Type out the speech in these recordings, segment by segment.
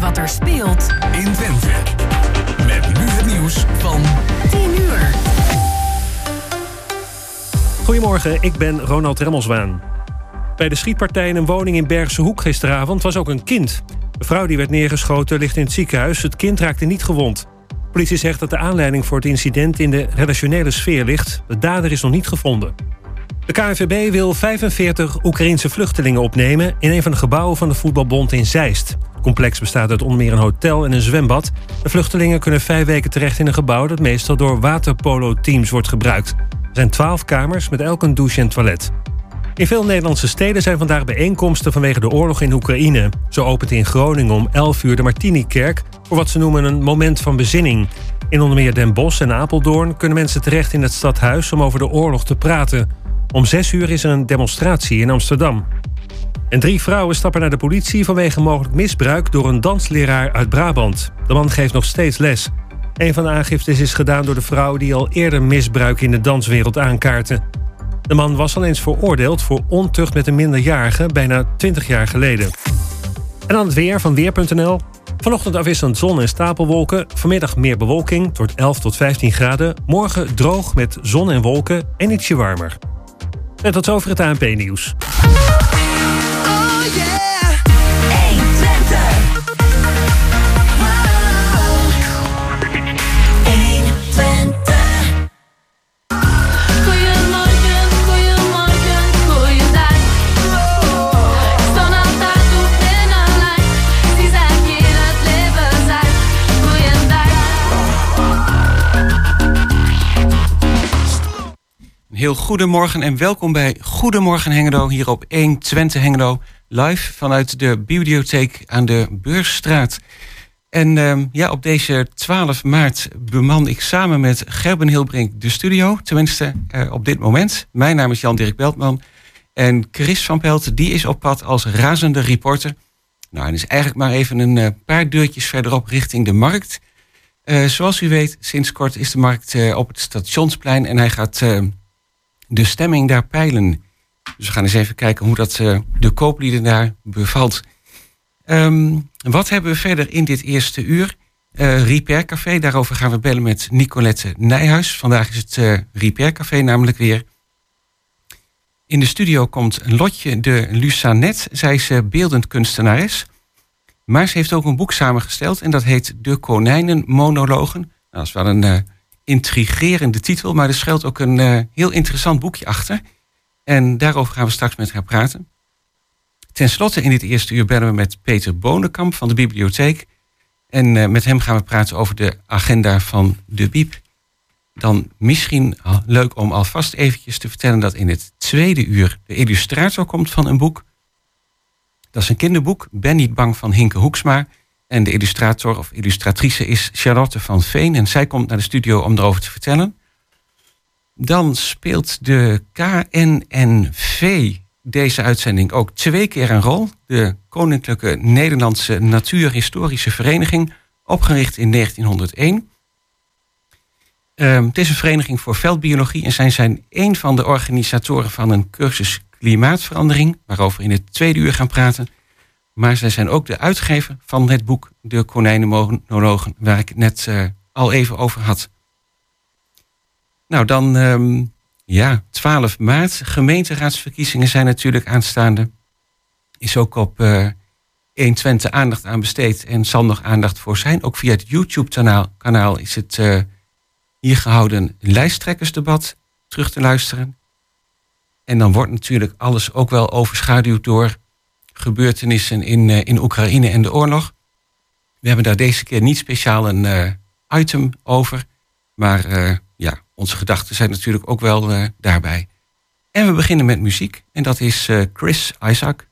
wat er speelt in Twente. Met nu het nieuws van 10 uur. Goedemorgen, ik ben Ronald Remmelswaan. Bij de schietpartij in een woning in Bergse Hoek gisteravond was ook een kind. De vrouw die werd neergeschoten ligt in het ziekenhuis. Het kind raakte niet gewond. politie zegt dat de aanleiding voor het incident in de relationele sfeer ligt. De dader is nog niet gevonden. De KNVB wil 45 Oekraïense vluchtelingen opnemen in een van de gebouwen van de voetbalbond in Zeist. Het complex bestaat uit onder meer een hotel en een zwembad. De vluchtelingen kunnen vijf weken terecht in een gebouw dat meestal door waterpolo-teams wordt gebruikt. Er zijn 12 kamers met elk een douche en toilet. In veel Nederlandse steden zijn vandaag bijeenkomsten vanwege de oorlog in Oekraïne. Zo opent in Groningen om 11 uur de Martini-kerk voor wat ze noemen een moment van bezinning. In onder meer Den Bosch en Apeldoorn kunnen mensen terecht in het stadhuis om over de oorlog te praten. Om 6 uur is er een demonstratie in Amsterdam. En drie vrouwen stappen naar de politie vanwege mogelijk misbruik door een dansleraar uit Brabant. De man geeft nog steeds les. Een van de aangiftes is gedaan door de vrouw die al eerder misbruik in de danswereld aankaartte. De man was al eens veroordeeld voor ontucht met een minderjarige bijna 20 jaar geleden. En dan het weer van Weer.nl. Vanochtend afwisselend zon en stapelwolken. Vanmiddag meer bewolking, wordt 11 tot 15 graden. Morgen droog met zon en wolken en ietsje warmer. En tot zover het ANP-nieuws. Heel goedemorgen en welkom bij Goedemorgen Hengelo hier op 1 Twente Hengelo. Live vanuit de bibliotheek aan de Beursstraat. En ehm, ja, op deze 12 maart beman ik samen met Gerben Hilbrink de studio. Tenminste, eh, op dit moment. Mijn naam is Jan-Dirk Beltman. En Chris van Pelt, die is op pad als razende reporter. Nou, en is eigenlijk maar even een eh, paar deurtjes verderop richting de markt. Eh, zoals u weet, sinds kort is de markt op het stationsplein. En hij gaat de stemming daar peilen. Dus we gaan eens even kijken hoe dat eh, de kooplieden daar bevalt. Ehm, wat hebben we verder in dit eerste uur? Eh Repair Café, daarover gaan we bellen met Nicolette Nijhuis. Vandaag is het eh Repair Café namelijk weer. In de studio komt Lotje de Lusanet. Zij is beeldend kunstenares. Maar ze heeft ook een boek samengesteld en dat heet De Konijnenmonologen. Nou, dat is wel een intrigerende titel, maar er schuilt ook een heel interessant boekje achter. En daarover gaan we straks met haar praten. Ten slotte in dit eerste uur bellen we met Peter Bonenkamp van de bibliotheek. En eh, met hem gaan we praten over de agenda van de Biep. Dan misschien leuk om alvast eventjes te vertellen dat in het tweede uur de illustrator komt van een boek. Dat is een kinderboek, Ben niet bang van Hinke Hoeksma. En de illustrator of illustratrice is Charlotte van Veen. En zij komt naar de studio om erover te vertellen. Dan speelt de KNNV deze uitzending ook twee keer een rol. De Koninklijke Nederlandse Natuurhistorische Vereniging, opgericht in 1901. Ehm, het is een vereniging voor veldbiologie en zij zijn een van de organisatoren van een cursus klimaatverandering, waarover we in het tweede uur gaan praten. Maar zij zijn ook de uitgever van het boek De Konijnenmonologen, waar ik het net eh, al even over had. Nou, dan ehm, ja, 12 maart. Gemeenteraadsverkiezingen zijn natuurlijk aanstaande. Is ook op eh 1 Twente aandacht aan besteed en zal nog aandacht voor zijn. Ook via het YouTube-kanaal kanaal is het eh, hier gehouden lijsttrekkersdebat terug te luisteren. En dan wordt natuurlijk alles ook wel overschaduwd door gebeurtenissen in, eh, in Oekraïne en de oorlog. We hebben daar deze keer niet speciaal een item over. Maar onze gedachten zijn natuurlijk ook wel eh, daarbij. En we beginnen met muziek. En dat is eh, Chris Isaac.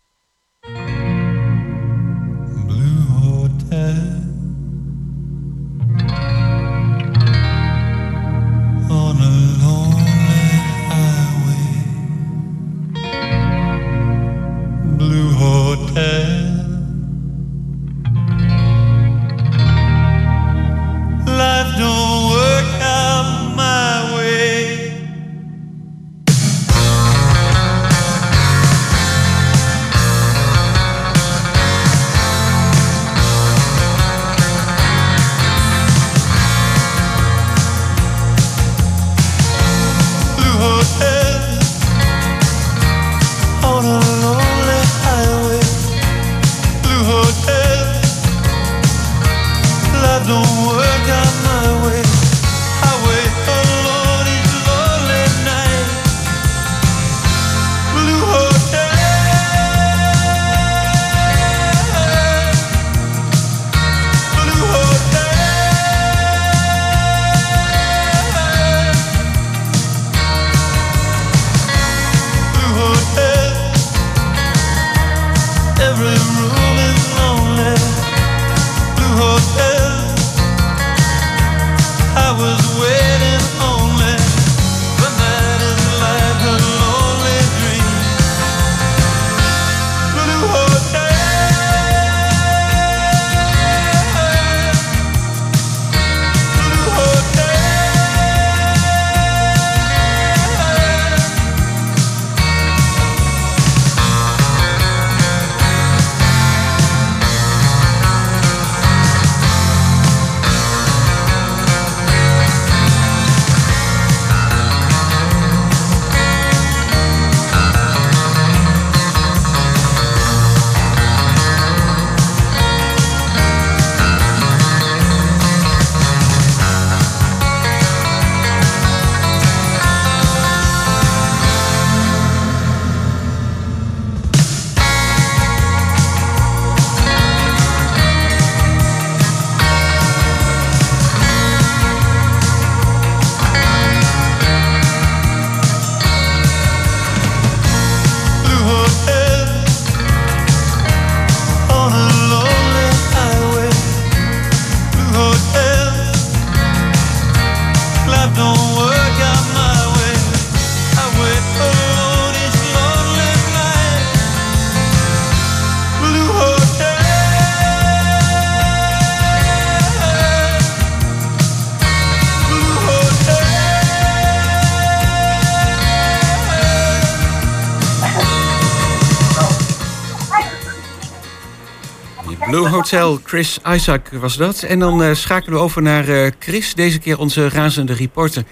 Chris Isaac was dat. En dan eh, schakelen we over naar eh, Chris, deze keer onze razende reporter.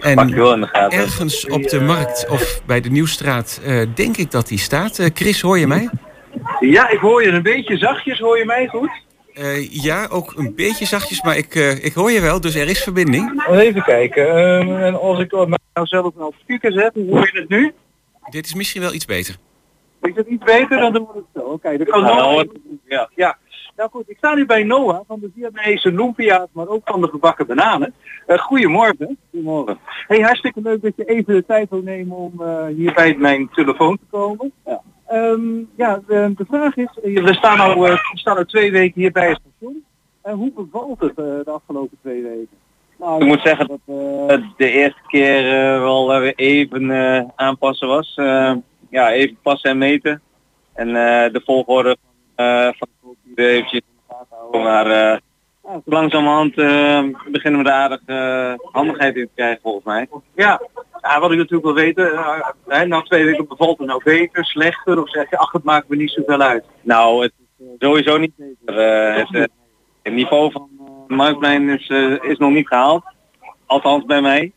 En pak je wel in de gaten. ergens op de markt of bij de Nieuwstraat eh, denk ik dat die staat. Eh, Chris, hoor je mij? Ja, ik hoor je een beetje zachtjes. Hoor je mij goed? Eh, ja, ook een beetje zachtjes, maar ik, eh, ik hoor je wel, dus er is verbinding. Even kijken. Ehm, en als ik nou zelf nou op speaker zet, hoe hoor je het nu? Dit is misschien wel iets beter. Is het iets beter? Dan doen we het zo. Oké, dan kan Noah... Ja. ja. Nou goed, ik sta nu bij Noah van de Vietnamese lumpia's, maar ook van de gebakken bananen. Eh, goedemorgen. Goedemorgen. Hey, hartstikke leuk dat je even de tijd wil nemen om eh, hier bij mijn telefoon te komen. Ja, Ehm, ja de, de vraag is, eh, we staan al, eh, we staan al twee weken hier bij het station. En hoe bevalt het de afgelopen twee weken? Nou, Ik moet zeggen dat de eerste keer wel weer even aanpassen was. Ja, even passen en meten. En de volgorde van, van eventjes in de gaten houden. Maar eh, langzamerhand eh, beginnen we de aardig eh, handigheid in te krijgen volgens mij. Ja, ja, wat ik natuurlijk wil weten, hè, na twee weken bevalt het nou beter, slechter of zeg je, ach het maakt me niet zoveel uit. Nou, het is sowieso niet beter. Het, het niveau van uh, Marktplein is, is nog niet gehaald. Althans bij mij.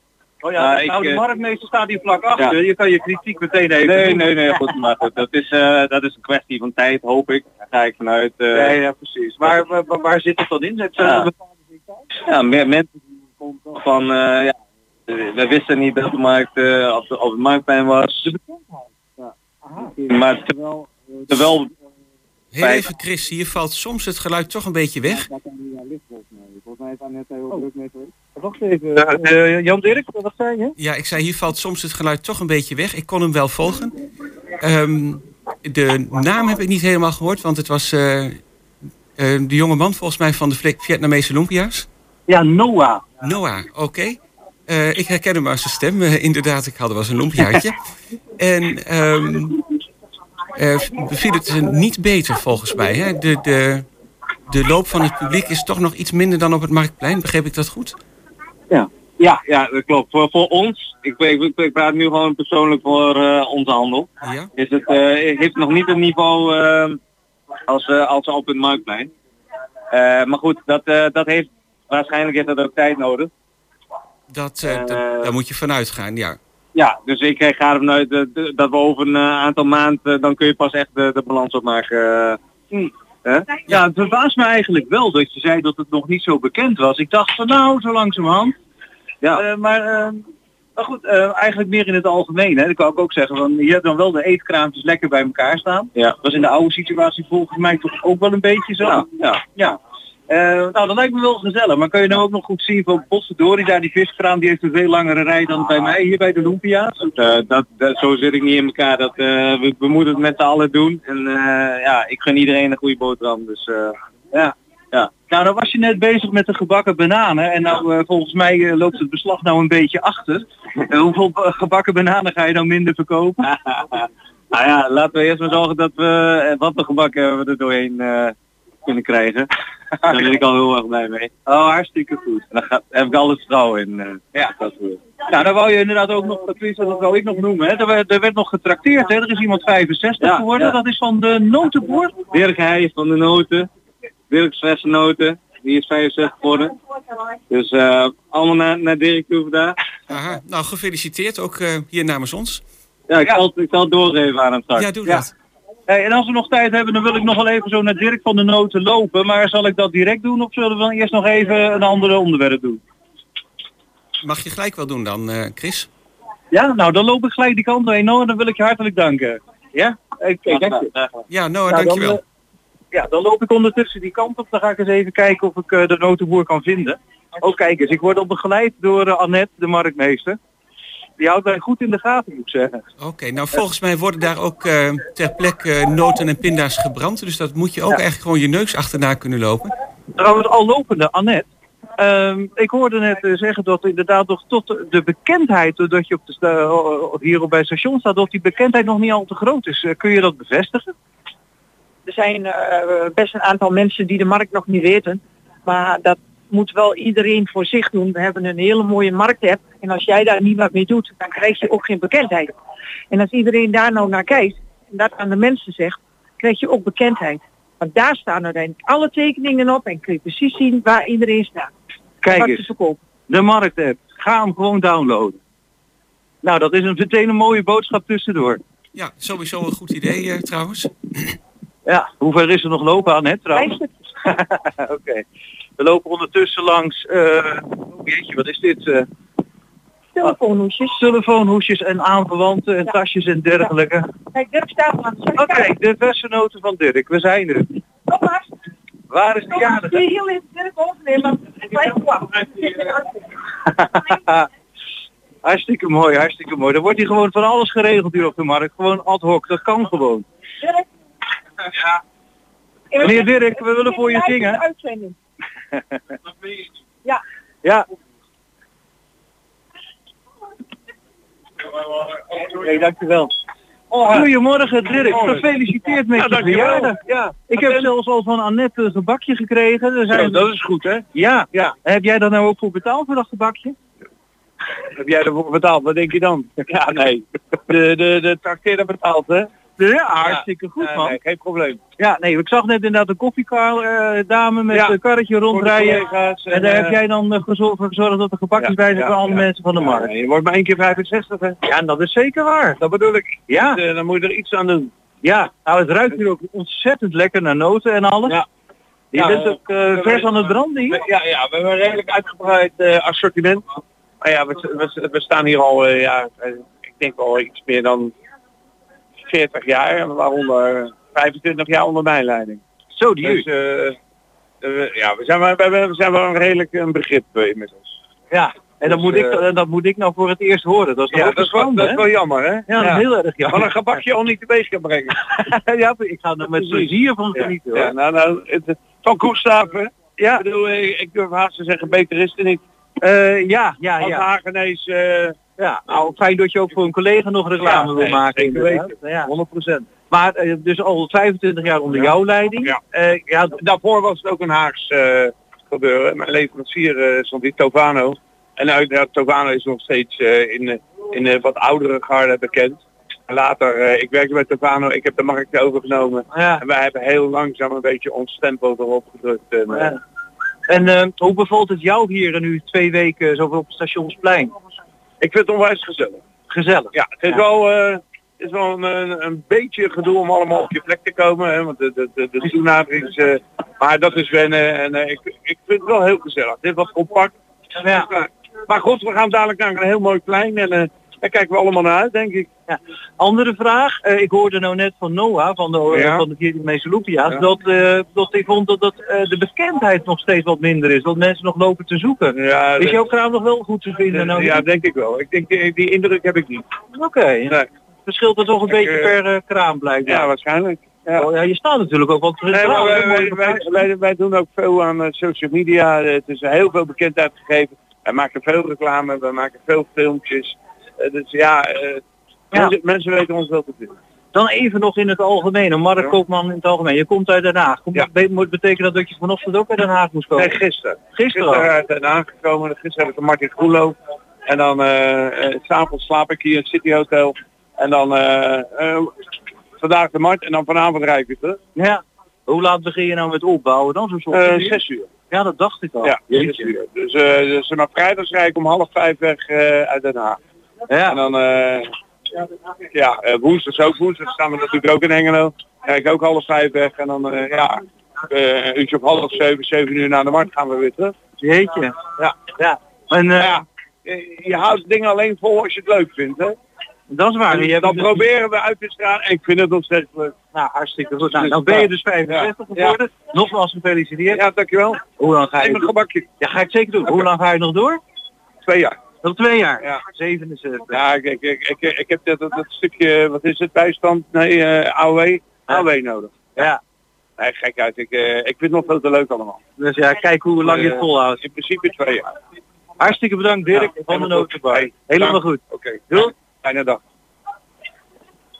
Oh ja, ik, nou de eh, marktmeester staat hier vlak achter, ja. je kan je kritiek meteen even Nee, doen. nee, nee, goed, maar goed, dat is, eh, dat is een kwestie van tijd, hoop ik. Daar ga ik vanuit. eh, Nee, ja, precies. Maar waar, waar- waar zit het dan in? Zet ze Ja. ja, meer mensen die van, eh, ja, we wisten niet dat de markt eh, op, de, op het marktplein was. Maar terwijl, terwijl Heel even Chris, hier valt soms het geluid toch een beetje weg. Wacht even, eh, Jan Dirk, wat zei je? Ja, ik zei hier valt soms het geluid toch een beetje weg. Ik kon hem wel volgen. Ehm, de naam heb ik niet helemaal gehoord, want het was eh, eh, de jonge man volgens mij van de Vietnamese Lumpia's. Ja, Noah. Noah, oké. Eh, ik herken hem aan zijn stem. Eh, inderdaad, ik had er was een lumpiaatje. en ehm eh, beviel het eh, niet beter volgens mij. Hè? De, de, de loop van het publiek is toch nog iets minder dan op het Marktplein. Begreep ik dat goed? Ja, ja, dat klopt. Voor, voor ons, ik, ik, ik, praat nu gewoon persoonlijk voor eh, onze handel, Ja? is het, eh, heeft nog niet het niveau eh, als, eh, als op het marktplein. Eh, maar goed, dat, eh, dat heeft, waarschijnlijk heeft dat ook tijd nodig. Dat, eh, dat- daar moet je vanuit gaan, ja. Ja, dus ik ga ervan uit dat we over een aantal maanden, dan kun je pas echt de, de balans opmaken. eh. Hè? Ja, het verbaast me eigenlijk wel dat je zei dat het nog niet zo bekend was. Ik dacht van nou, zo langzamerhand. Ja. Eh, maar, eh, maar goed, eh, eigenlijk meer in het algemeen. Hè. Dat kan ik ook zeggen. Van, je hebt dan wel de eetkraampjes lekker bij elkaar staan. Ja. Dat was in de oude situatie volgens mij toch ook wel een beetje zo. Ja, ja. ja. Eh, nou, dat lijkt me wel gezellig. Maar kan je nou ook nog goed zien van Potverdorie, daar die viskraam, die heeft een veel langere rij dan bij mij hier bij de Lumpia's. Eh, dat, dat, zo zit ik niet in elkaar. Dat, eh, we, we moeten het met z'n allen doen. En ja, ik gun iedereen een goede boterham. Dus Ja. ja. Nou, dan was je net bezig met de gebakken bananen. En nou, volgens mij loopt het beslag nou een beetje achter. Eh, hoeveel gebakken bananen ga je nou minder verkopen? nou ja, laten we eerst maar zorgen dat we wat de gebakken we er doorheen kunnen krijgen. Daar ben ik al heel erg blij mee. Oh, hartstikke goed. En daar gaat, heb ik alle vertrouwen in. eh, Ja. dat we, Nou, dan wou je inderdaad ook nog, Patricia, dat wou ik nog noemen. Hè. Er, werd, er werd nog getrakteerd. Hè. Er is iemand 65 Ja, geworden. ja. Dat is van de notenboer. Dirk Heij van de Noten. Dirk Noten. Die is 65 geworden. Dus eh, allemaal naar, naar Dirk toe vandaag. Aha. Nou, gefeliciteerd ook eh, hier namens ons. Ja, ik, Ja. Zal, het- ik zal het doorgeven aan hem straks. Ja, doe Ja. dat. Hey, en als we nog tijd hebben, dan wil ik nog wel even zo naar Dirk van de Noten lopen. Maar zal ik dat direct doen of zullen we dan eerst nog even een ander onderwerp doen? Mag je gelijk wel doen dan, eh, Chris? Ja, nou dan loop ik gelijk die kant heen. Nou, dan wil ik je hartelijk danken. Ja? Kijk, dank je. Ja, Noah, Nou, dankjewel. Dan, eh, ja, dan loop ik ondertussen die kant op. Dan ga ik eens even kijken of ik eh, de notenboer kan vinden. Oh, kijk eens. Ik word al begeleid door Annette, de marktmeester. Die houdt mij goed in de gaten, moet ik zeggen. Oké, nou volgens mij worden daar ook eh, ter plekke noten en pinda's gebrand. Dus dat moet je ook Ja. eigenlijk gewoon je neus achterna kunnen lopen. Trouwens, al lopende, Annette. ehm, ik hoorde net eh, zeggen dat inderdaad nog tot de- bekendheid, doordat je op de eh, hier op bij het station staat, dat die bekendheid nog niet al te groot is. Eh, kun je dat bevestigen? Er zijn eh, best een aantal mensen die de markt nog niet weten. Maar dat moet wel iedereen voor zich doen. We hebben een hele mooie marktapp. En als jij daar niet wat mee doet, dan krijg je ook geen bekendheid. En als iedereen daar nou naar kijkt en dat aan de mensen zegt, krijg je ook bekendheid. Want daar staan uiteindelijk alle tekeningen op en kun je precies zien waar iedereen staat. Kijk eens, de marktapp. Ga hem gewoon downloaden. Nou, dat is een, meteen een mooie boodschap tussendoor. Ja, sowieso een goed idee eh, trouwens. Ja, hoe ver is er nog lopen, Annette, trouwens? Vijf stukjes. We lopen ondertussen langs, eh oh jeetje, wat is dit? eh Telefoonhoesjes. telefoonhoesjes en aanverwanten en tasjes en dergelijke. Kijk, Dirk staat aan. Oké, de versenoten van Dirk, we zijn er. Thomas, Waar is de je jarige? heel even Dirk overnemen? Hartstikke mooi, hartstikke mooi. Dan wordt hier gewoon van alles geregeld hier op de markt. Gewoon ad hoc, dat kan gewoon. Dirk. Ja. Meneer Dirk, we willen voor je zingen. Uitzending. Ja. Nee, dankjewel. Goedemorgen Dirk, gefeliciteerd met je verjaardag. Ja, ik heb zelfs al van Annette een gebakje gekregen. Er zijn... dat is goed hè? Ja, ja. Heb jij daar nou ook voor betaald voor dat gebakje? Heb jij ervoor betaald? Wat denk je dan? Ja, nee. De, de, de betaalt hè? Ja, hartstikke goed man. nee, geen probleem. Ja, nee, ik zag net inderdaad een koffiekar eh, dame met een karretje rondrijden. En daar heb eh, jij dan gezorgd, voor gezorgd dat er gebakjes bij zijn voor alle mensen van de markt. nee, je wordt maar één keer 65 hè? Ja, en dat is zeker waar. Dat bedoel ik. Ja, Eh, dan moet je er iets aan doen. ja. Nou, het ruikt hier ook ontzettend lekker naar noten en alles. Ja. Je Ja, bent eh, ook eh, vers aan het branden hier. We- Ja, ja, we hebben een redelijk uitgebreid eh, assortiment. Maar ja, we, we, we staan hier al, eh, ja, eh, ik denk wel iets meer dan 40 jaar, waaronder 25 jaar onder mijn leiding. Zo, die Dus, eh, eh, ja, we zijn, wel, we, zijn wel een redelijk een begrip eh, inmiddels. Ja, en dat, Dus, moet ik, eh, dat moet ik nou voor het eerst horen. Dat is Ja, dat is, wel, dat is wel jammer, hè? Ja, dat is heel erg Van jammer. een gebakje al niet te kan brengen. ja, ik ga er met plezier van Ja, genieten. ja, hoor. nou, nou, het, van Koestapen. Ja, Ik bedoel, ik, ik durf haast te zeggen, beter is het niet. eh, ja, ja, Als ja. Hagenees, eh, ja. Nou, fijn dat je ook voor een collega nog reclame Ja, wil maken. inderdaad. weten. Ja. 100%. Maar eh, dus al 25 jaar onder Ja. jouw leiding. Ja. Eh, ja, Daarvoor was het ook een Haags eh, gebeuren. Mijn leverancier stond die Tovano. En uit ja, Tovano is nog steeds in, in wat oudere garde bekend. En later, ik werkte bij Tovano, ik heb de markt overgenomen. ja. En wij hebben heel langzaam een beetje ons stempel erop gedrukt. En, hoe bevalt het jou hier nu twee weken zoveel op het stationsplein? Ik vind het onwijs gezellig. Gezellig. Ja, het is Ja. wel, eh, is wel een, een, een beetje gedoe om allemaal op je plek te komen. Hè, want de, de, de, de toenadering is... eh, maar dat is wennen en eh, ik, ik vind het wel heel gezellig. Dit was compact. Ja. Maar goed, we gaan dadelijk naar een heel mooi plein en daar kijken we allemaal naar uit, denk ik. Ja. Andere vraag. eh, ik hoorde nou net van Noah van de, Ja. van de Lupia's Ja. dat, eh, dat hij vond dat, dat eh, de bekendheid nog steeds wat minder is. Dat mensen nog lopen te zoeken. Ja, is dat- jouw kraam nog wel goed te vinden? Nou, ja, denk ik wel. Ik denk, die, die indruk heb ik niet. Oké. Nee. Verschilt er toch een Ik, beetje per kraam blijkbaar. Ja, waarschijnlijk. Ja. Oh, ja, je staat natuurlijk ook wat Nee, wij, wij, wij, wij- doen ook veel aan social media. Het is heel veel bekendheid gegeven. Wij maken veel reclame, wij maken veel filmpjes. Eh, dus ja, eh, Mensen, mensen weten ons wel te vinden. Dan even nog in het algemeen, een Mark Koopman in het algemeen. Je komt uit Den Haag. Komt, Ja. Moet betekenen dat je vanochtend ook uit Den Haag moest komen? Nee, gisteren. Gisteren al? uit Den Haag gekomen. Gisteren heb ik Martin Groelo. En dan eh s'avonds slaap ik hier in het City Hotel. En dan vandaag de markt en dan vanavond rijd ik weer terug. Ja. Hoe laat begin je nou met opbouwen dan? Zo'n soort uur? zes uur. Ja, dat dacht ik al. Ja, zes uur. Dus, eh dus maar vrijdags rijd ik om half vijf weg uit Den Haag. Ja. En dan, eh ja, eh, woensdags ook. Woensdag staan we natuurlijk ook in Engelo. Rijd ik ook half vijf weg. En dan, eh, ja, een uurtje op half zeven, zeven uur naar de markt gaan we weer terug. Jeetje. Ja. Ja. En, ja, je, je houdt dingen alleen vol als je het leuk vindt, hè? Dat is waar. Je dan dus- proberen we uit te stralen en ik vind het nog steeds leuk. Nou, hartstikke goed. Nou, dan ben je dus 65 Ja. geworden. Nogmaals gefeliciteerd. Ja, dankjewel. Hoe lang ga je Neem een gebakje. Ja, ga ik zeker doen. Hoe lang ga je nog door? Twee jaar. Nog twee jaar? Ja. 77. Ja, ik, ik, ik, ik, ik heb dat, dat, dat stukje, wat is het, bijstand? Nee, eh AOW. AOW nodig. Ja. Nee, gek uit. Ik, eh, ik vind het nog veel te leuk allemaal. Dus ja, kijk hoe lang je het Eh, volhoudt. In principe twee jaar. Hartstikke bedankt Dirk Ja, van de helemaal goed. Notenbar. Hey, Helemaal goed. Oké. Doei. Fijne dag.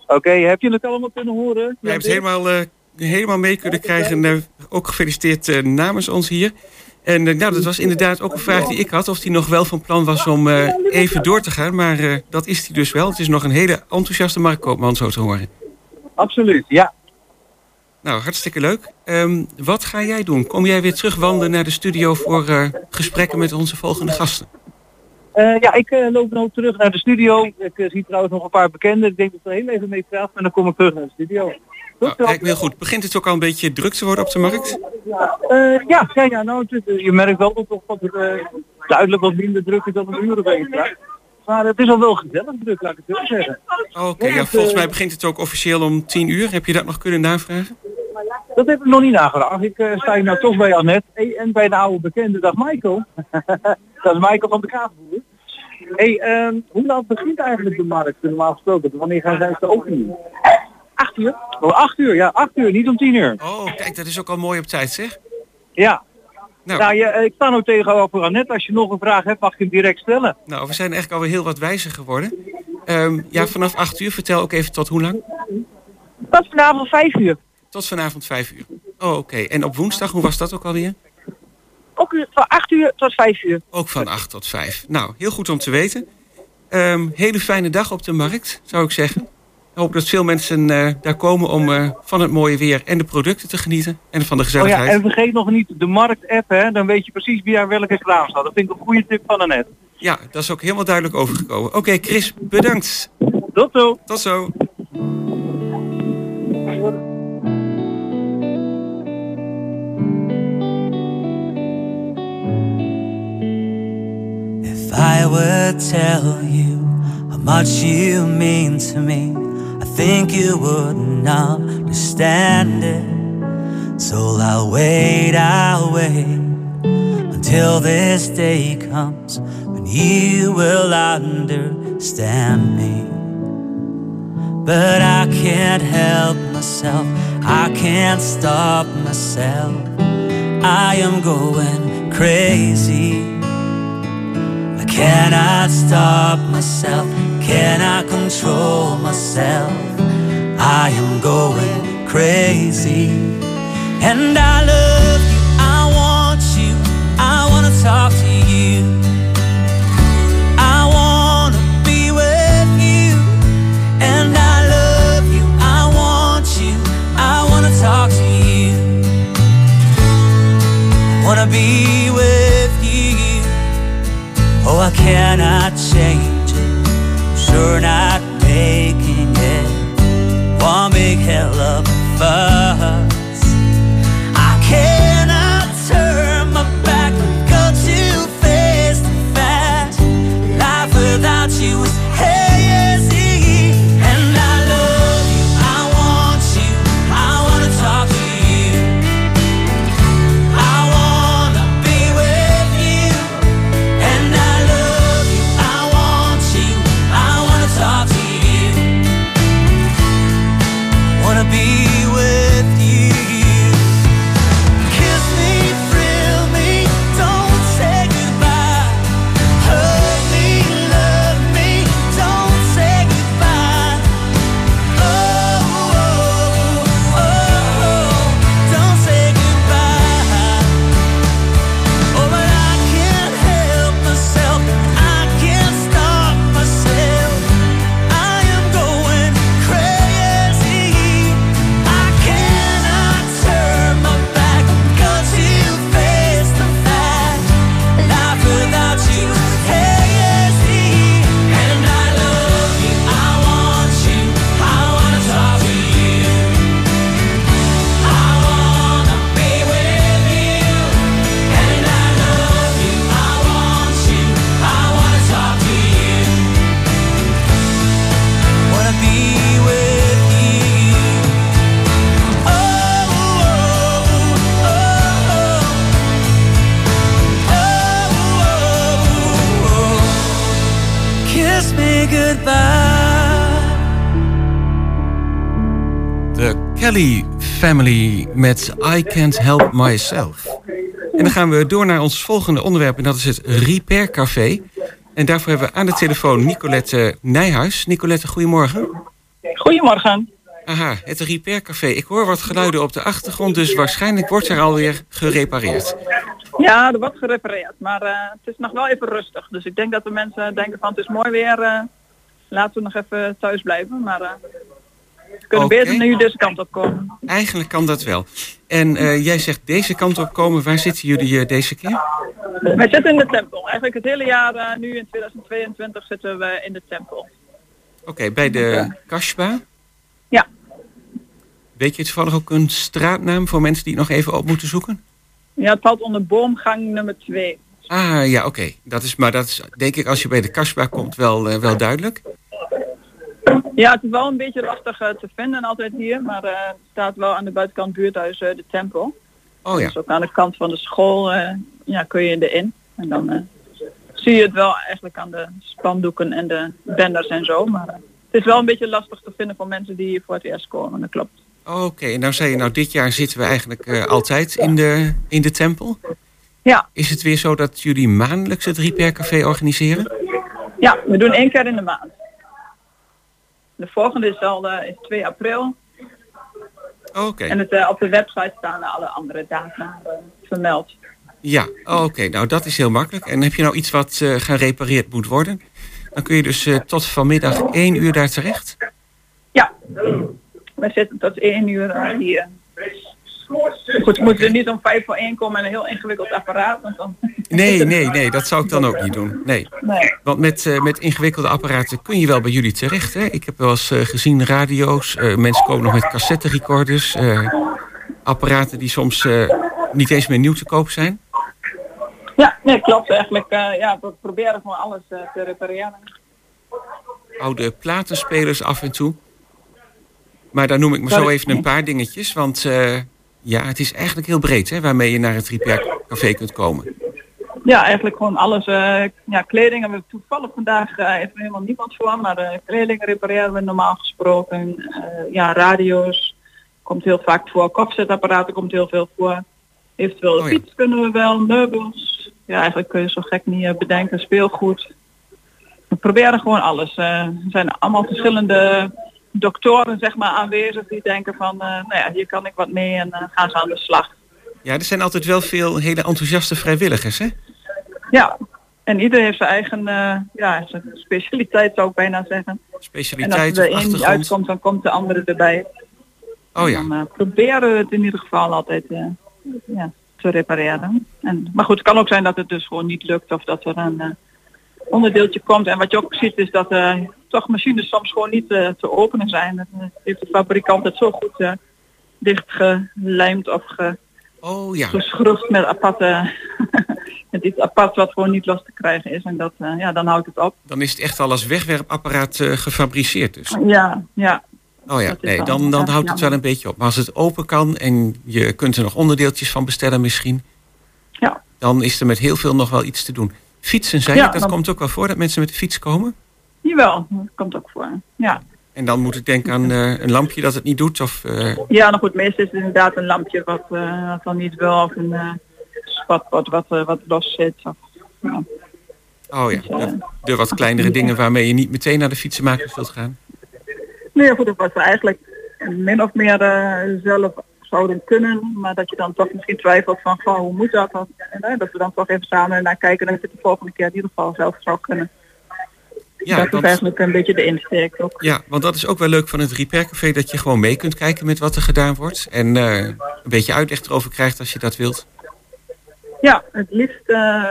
Oké, heb je het allemaal kunnen horen? Wij hebben het helemaal, eh, helemaal mee kunnen krijgen. ook gefeliciteerd namens ons hier. En eh, nou, dat was inderdaad ook een vraag die ik had. Of hij nog wel van plan was om eh, even door te gaan. Maar eh, dat is hij dus wel. Het is nog een hele enthousiaste Mark Koopman zo te horen. Absoluut, ja. Nou, hartstikke leuk. Ehm, wat ga jij doen? Kom jij weer terug wandelen naar de studio voor gesprekken met onze volgende gasten? Ja, ik loop nu terug naar de studio. Ik zie trouwens nog een paar bekenden. Ik denk dat ik er heel even mee praat en dan kom ik terug naar de studio. Nou, lijkt me heel goed. Begint het ook al een beetje druk te worden op de markt? Eh, ja, ja, ja, nou, het is- je merkt wel dat, dat het eh, duidelijk wat minder druk is dan een straks. Maar het is al wel gezellig druk, laat ik het zo zeggen. Oké, ja, volgens mij begint het ook officieel om 10 uur. Heb je dat nog kunnen navragen? Dat heb ik nog niet nagevraagd. Ik eh, sta hier nou toch bij Annette en bij de oude bekende. Dag Michael. dat is Michael van de Kaapboer. Hey, ehm, hoe laat begint eigenlijk de markt normaal gesproken? Wanneer gaan zij te openen? Acht uur? Oh, acht uur, ja, acht uur, niet om tien uur. Oh, kijk, dat is ook al mooi op tijd, zeg. Ja. Nou. Nou, je, eh, ik sta nou tegenover Annette. Als je nog een vraag hebt, mag je hem direct stellen. Nou, we zijn eigenlijk alweer heel wat wijzer geworden. Ehm, ja, vanaf 8 uur. Vertel ook even tot hoe lang? Tot vanavond vijf uur. Tot vanavond 5 uur. Oh, oké. En op woensdag, hoe was dat ook alweer? Ook van acht uur tot vijf uur. Ook van 8 tot 5. Nou, heel goed om te weten. Ehm, hele fijne dag op de markt, zou ik zeggen. Ik hoop dat veel mensen eh, daar komen om eh, van het mooie weer en de producten te genieten. En van de Oh ja, gezelligheid. en vergeet nog niet de markt-app, hè. Dan weet je precies wie aan welke kraam staat. Dat vind ik een goede tip van Annette. Ja, dat is ook helemaal duidelijk overgekomen. Oké, Chris, bedankt. Tot zo. Tot zo. If I would tell you how much you mean to me, think you wouldn't understand it. So I'll wait, I'll wait until this day comes when you will understand me. But I can't help myself, I can't stop myself. I am going crazy. I cannot stop myself, cannot control myself. I am going crazy. And I love you, I want you, I wanna talk to you. I wanna be with you. And I love you, I want you, I wanna talk to you. I wanna be with you. Oh, I cannot change sure not making it one big hell of a fuss. Family met I Can't Help Myself. En dan gaan we door naar ons volgende onderwerp en dat is het Repair Café. En daarvoor hebben we aan de telefoon Nicolette Nijhuis. Nicolette, goedemorgen. Goedemorgen. Aha, het Repair Café. Ik hoor wat geluiden op de achtergrond, dus waarschijnlijk wordt er alweer gerepareerd. Ja, er wordt gerepareerd, maar eh, het is nog wel even rustig. Dus ik denk dat de mensen denken van het is mooi weer, eh, laten we nog even thuis blijven. Maar eh, we kunnen Oké. beter nu deze kant op komen. Eigenlijk kan dat wel. En eh, jij zegt deze kant op komen. Waar zitten jullie eh, deze keer? Wij zitten in de tempel. Eigenlijk het hele jaar eh, nu in 2022 zitten we in de tempel. Oké, bij de Kashba. Ja. Weet je toevallig ook een straatnaam voor mensen die het nog even op moeten zoeken? Ja, het valt onder boomgang nummer 2. Ah, ja, oké. Dat is, maar dat is denk ik als je bij de Kashba komt wel, wel duidelijk. Ja, het is wel een beetje lastig eh, te vinden altijd hier, maar eh, het staat wel aan de buitenkant buurthuis eh, de tempel. Oh ja. Dus ook aan de kant van de school ja, kun je erin. En dan zie je het wel eigenlijk aan de spandoeken en de banners en zo. Maar het is wel een beetje lastig te vinden voor mensen die hier voor het eerst komen. Dat klopt. Oké, nou zei je, nou dit jaar zitten we eigenlijk altijd in de, in de tempel. Ja. Is het weer zo dat jullie maandelijks het Repair Café organiseren? Ja, we doen één keer in de maand. De volgende is al eh, is 2 april. Oké. En het, eh, op de website staan alle andere data eh, vermeld. Ja, oké. Nou, dat is heel makkelijk. En heb je nou iets wat eh, gerepareerd moet worden? Dan kun je dus eh, tot vanmiddag één uur daar terecht. Ja, wij zitten tot 1 uur eh, hier. Goed, we moeten er niet om vijf voor één komen en een heel ingewikkeld apparaat. Want dan... Nee, nee, nee, dat zou ik dan ook niet doen. Nee. Nee. Want met, eh, met ingewikkelde apparaten kun je wel bij jullie terecht. Hè? Ik heb wel eens eh, gezien radio's. eh, mensen komen nog met cassette recorders. apparaten die soms niet eens meer nieuw te koop zijn. Ja, nee, klopt eigenlijk. ja, we proberen gewoon alles te repareren. Oude platenspelers af en toe. Maar daar noem ik maar zo even een paar dingetjes. Want ja, het is eigenlijk heel breed hè, waarmee je naar het Repair Café kunt komen. Ja, eigenlijk gewoon alles. eh, ja, kleding hebben we toevallig vandaag eh even helemaal niemand voor, maar eh, kleding repareren we normaal gesproken. Ja, radio's komt heel vaak voor. Kopzetapparaten komt heel veel voor. Eventueel de Oh ja. fiets kunnen we wel, meubels. Ja, eigenlijk kun je zo gek niet bedenken. Speelgoed. We proberen gewoon alles. Er zijn allemaal verschillende doktoren zeg maar aanwezig die denken van, eh, nou ja, hier kan ik wat mee en dan gaan ze aan de slag. Ja, er zijn altijd wel veel hele enthousiaste vrijwilligers, hè? Ja, en ieder heeft zijn eigen eh, ja, zijn specialiteit zou ik bijna zeggen. En als Specialiteit er niet achtergrond. uitkomt, dan komt de andere erbij. Oh ja. Dan eh, proberen we het in ieder geval altijd eh, ja, te repareren. En, maar goed, het kan ook zijn dat het dus gewoon niet lukt of dat er een eh, onderdeeltje komt. En wat je ook ziet is dat eh, toch machines soms gewoon niet eh, te openen zijn. Dat eh, heeft de fabrikant het zo goed dichtgelijmd of ge, Oh ja. geschroefd met aparte met iets apart wat gewoon niet los te krijgen is. En dat, ja, dan houdt het op. Dan is het echt al als wegwerpapparaat gefabriceerd dus. Ja, ja. Oh ja, nee, dan, dan houdt het wel een beetje op. Maar als het open kan en je kunt er nog onderdeeltjes van bestellen misschien. Ja. Dan is er met heel veel nog wel iets te doen. Fietsen, Ja, ik, dat dan- komt ook wel voor dat mensen met de fiets komen. Jawel, dat komt ook voor. Ja. En dan moet ik denken aan eh, een lampje dat het niet doet. Of, eh, Ja, nou goed, meestal is het inderdaad een lampje wat, eh, wat dan niet wil of een spatbord wat, eh, wat los zit. Of, ja. oh ja, de, de wat kleinere dingen waarmee je niet meteen naar de fietsenmaker wilt gaan. Nee, goed, dat was eigenlijk min of meer zelf zouden kunnen, maar dat je dan toch misschien twijfelt van, van hoe moet dat? Of, en, eh, dat we dan toch even samen naar kijken en dat het de volgende keer in ieder geval zelf zou kunnen. Ja, dat is eigenlijk een beetje de insteek ook. Ja, want dat is ook wel leuk van het Repair Café, dat je gewoon mee kunt kijken met wat er gedaan wordt. En eh, een beetje uitleg erover krijgt als je dat wilt. Ja, het liefst eh,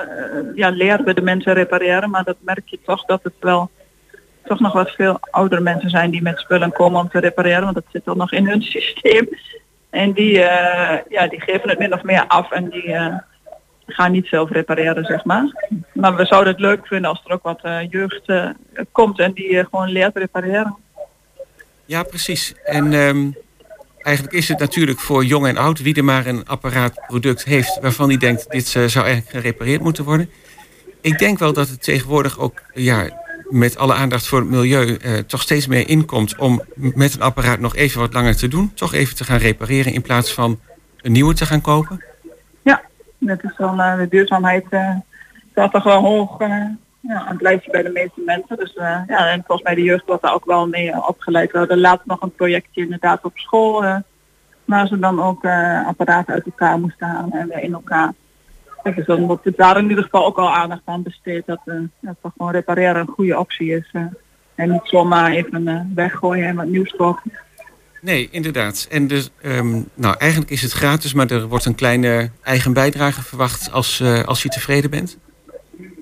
ja, leren we de mensen repareren, maar dat merk je toch dat het wel toch nog wat veel oudere mensen zijn die met spullen komen om te repareren, want dat zit al nog in hun systeem. En die, eh, ja, die geven het min of meer af en die eh, gaan niet zelf repareren, zeg maar. Maar we zouden het leuk vinden als er ook wat eh, jeugd komt en die gewoon leert repareren. Ja, precies. En ehm, eigenlijk is het natuurlijk voor jong en oud, wie er maar een apparaatproduct heeft waarvan hij denkt, dit zou eigenlijk gerepareerd moeten worden. Ik denk wel dat het tegenwoordig ook, ja, met alle aandacht voor het milieu, eh, toch steeds meer inkomt om met een apparaat nog even wat langer te doen. Toch even te gaan repareren in plaats van een nieuwe te gaan kopen. Ja, dat is dan eh, de duurzaamheid uh, staat toch wel hoog eh, ja, aan het lijstje bij de meeste mensen. Dus eh, ja, en volgens mij de jeugd wordt daar ook wel mee eh, opgeleid. We hadden laatst nog een projectje inderdaad op school, eh, waar ze dan ook eh, apparaten uit elkaar moesten halen en weer in elkaar. Dus dan wordt daar in ieder geval ook al aandacht aan besteed dat, eh dat toch gewoon repareren een goede optie is. eh. en niet zomaar even eh, weggooien en wat nieuws kopen. Nee, inderdaad. En dus, ehm, nou, eigenlijk is het gratis, maar er wordt een kleine eigen bijdrage verwacht als, eh, als je tevreden bent.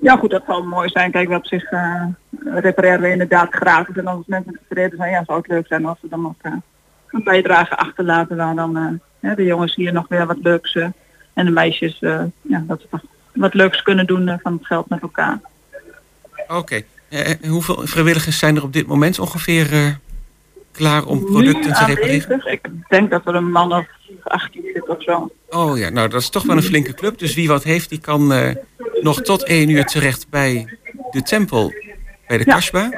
Ja goed, dat zou mooi zijn. Kijk, we op zich eh, repareren we inderdaad gratis. En als mensen tevreden zijn, ja, zou het leuk zijn als ze dan nog eh, een bijdrage achterlaten. Waar dan eh, de jongens hier nog weer wat leuks eh, en de meisjes, eh, ja, dat ze wat leuks kunnen doen eh, van het geld met elkaar. Oké. Eh, hoeveel vrijwilligers zijn er op dit moment ongeveer klaar om producten te repareren? ik denk dat er een man of 18 zit of zo. Oh ja, nou dat is toch wel een flinke club. Dus wie wat heeft, die kan nog tot één uur terecht bij de tempel, bij de Ja. Kasbah.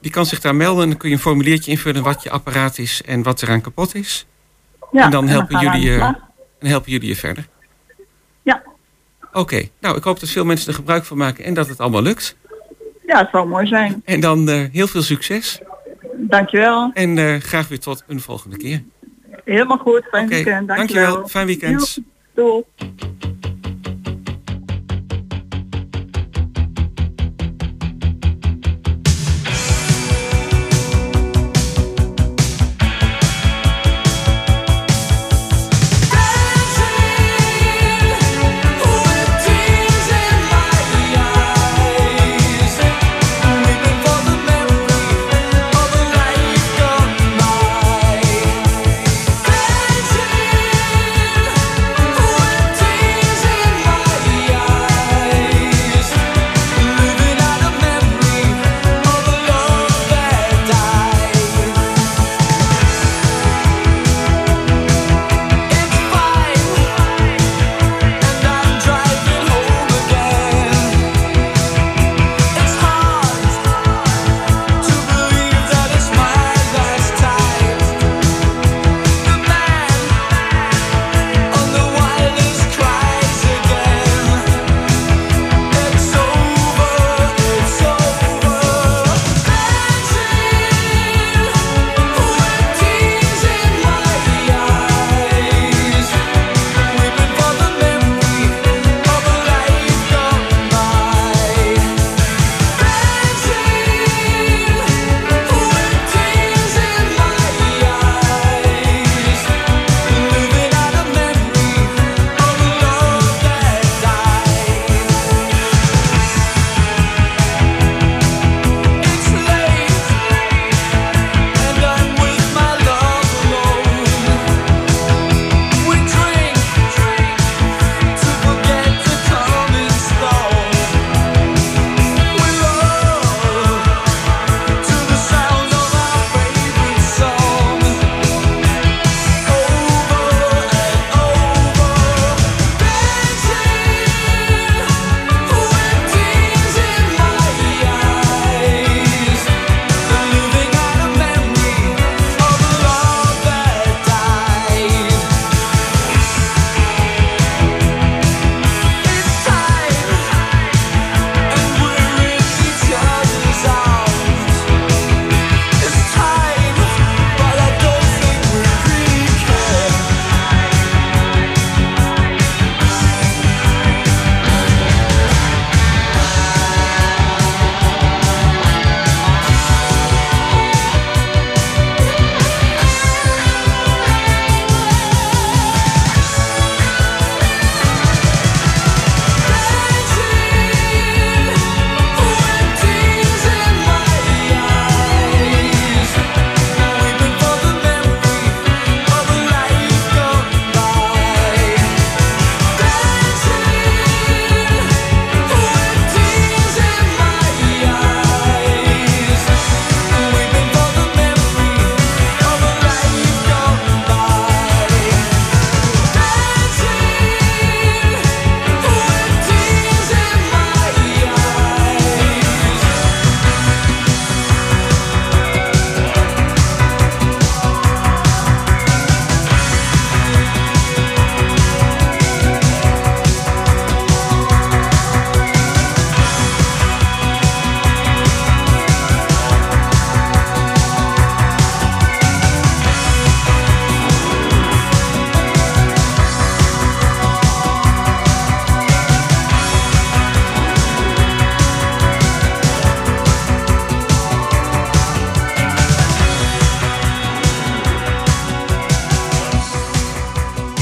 Die kan zich daar melden en dan kun je een formuliertje invullen wat je apparaat is en wat eraan kapot is. Ja, en dan en dan helpen, jullie, slag. En helpen jullie je verder. Ja. Oké, nou ik hoop dat veel mensen er gebruik van maken en dat het allemaal lukt. Ja, het zou mooi zijn. En dan eh, heel veel succes. Dankjewel. En eh, graag weer tot een volgende keer. Helemaal goed. Fijn Oké, weekend. dankjewel. Dankjewel. Fijn weekend. Doei.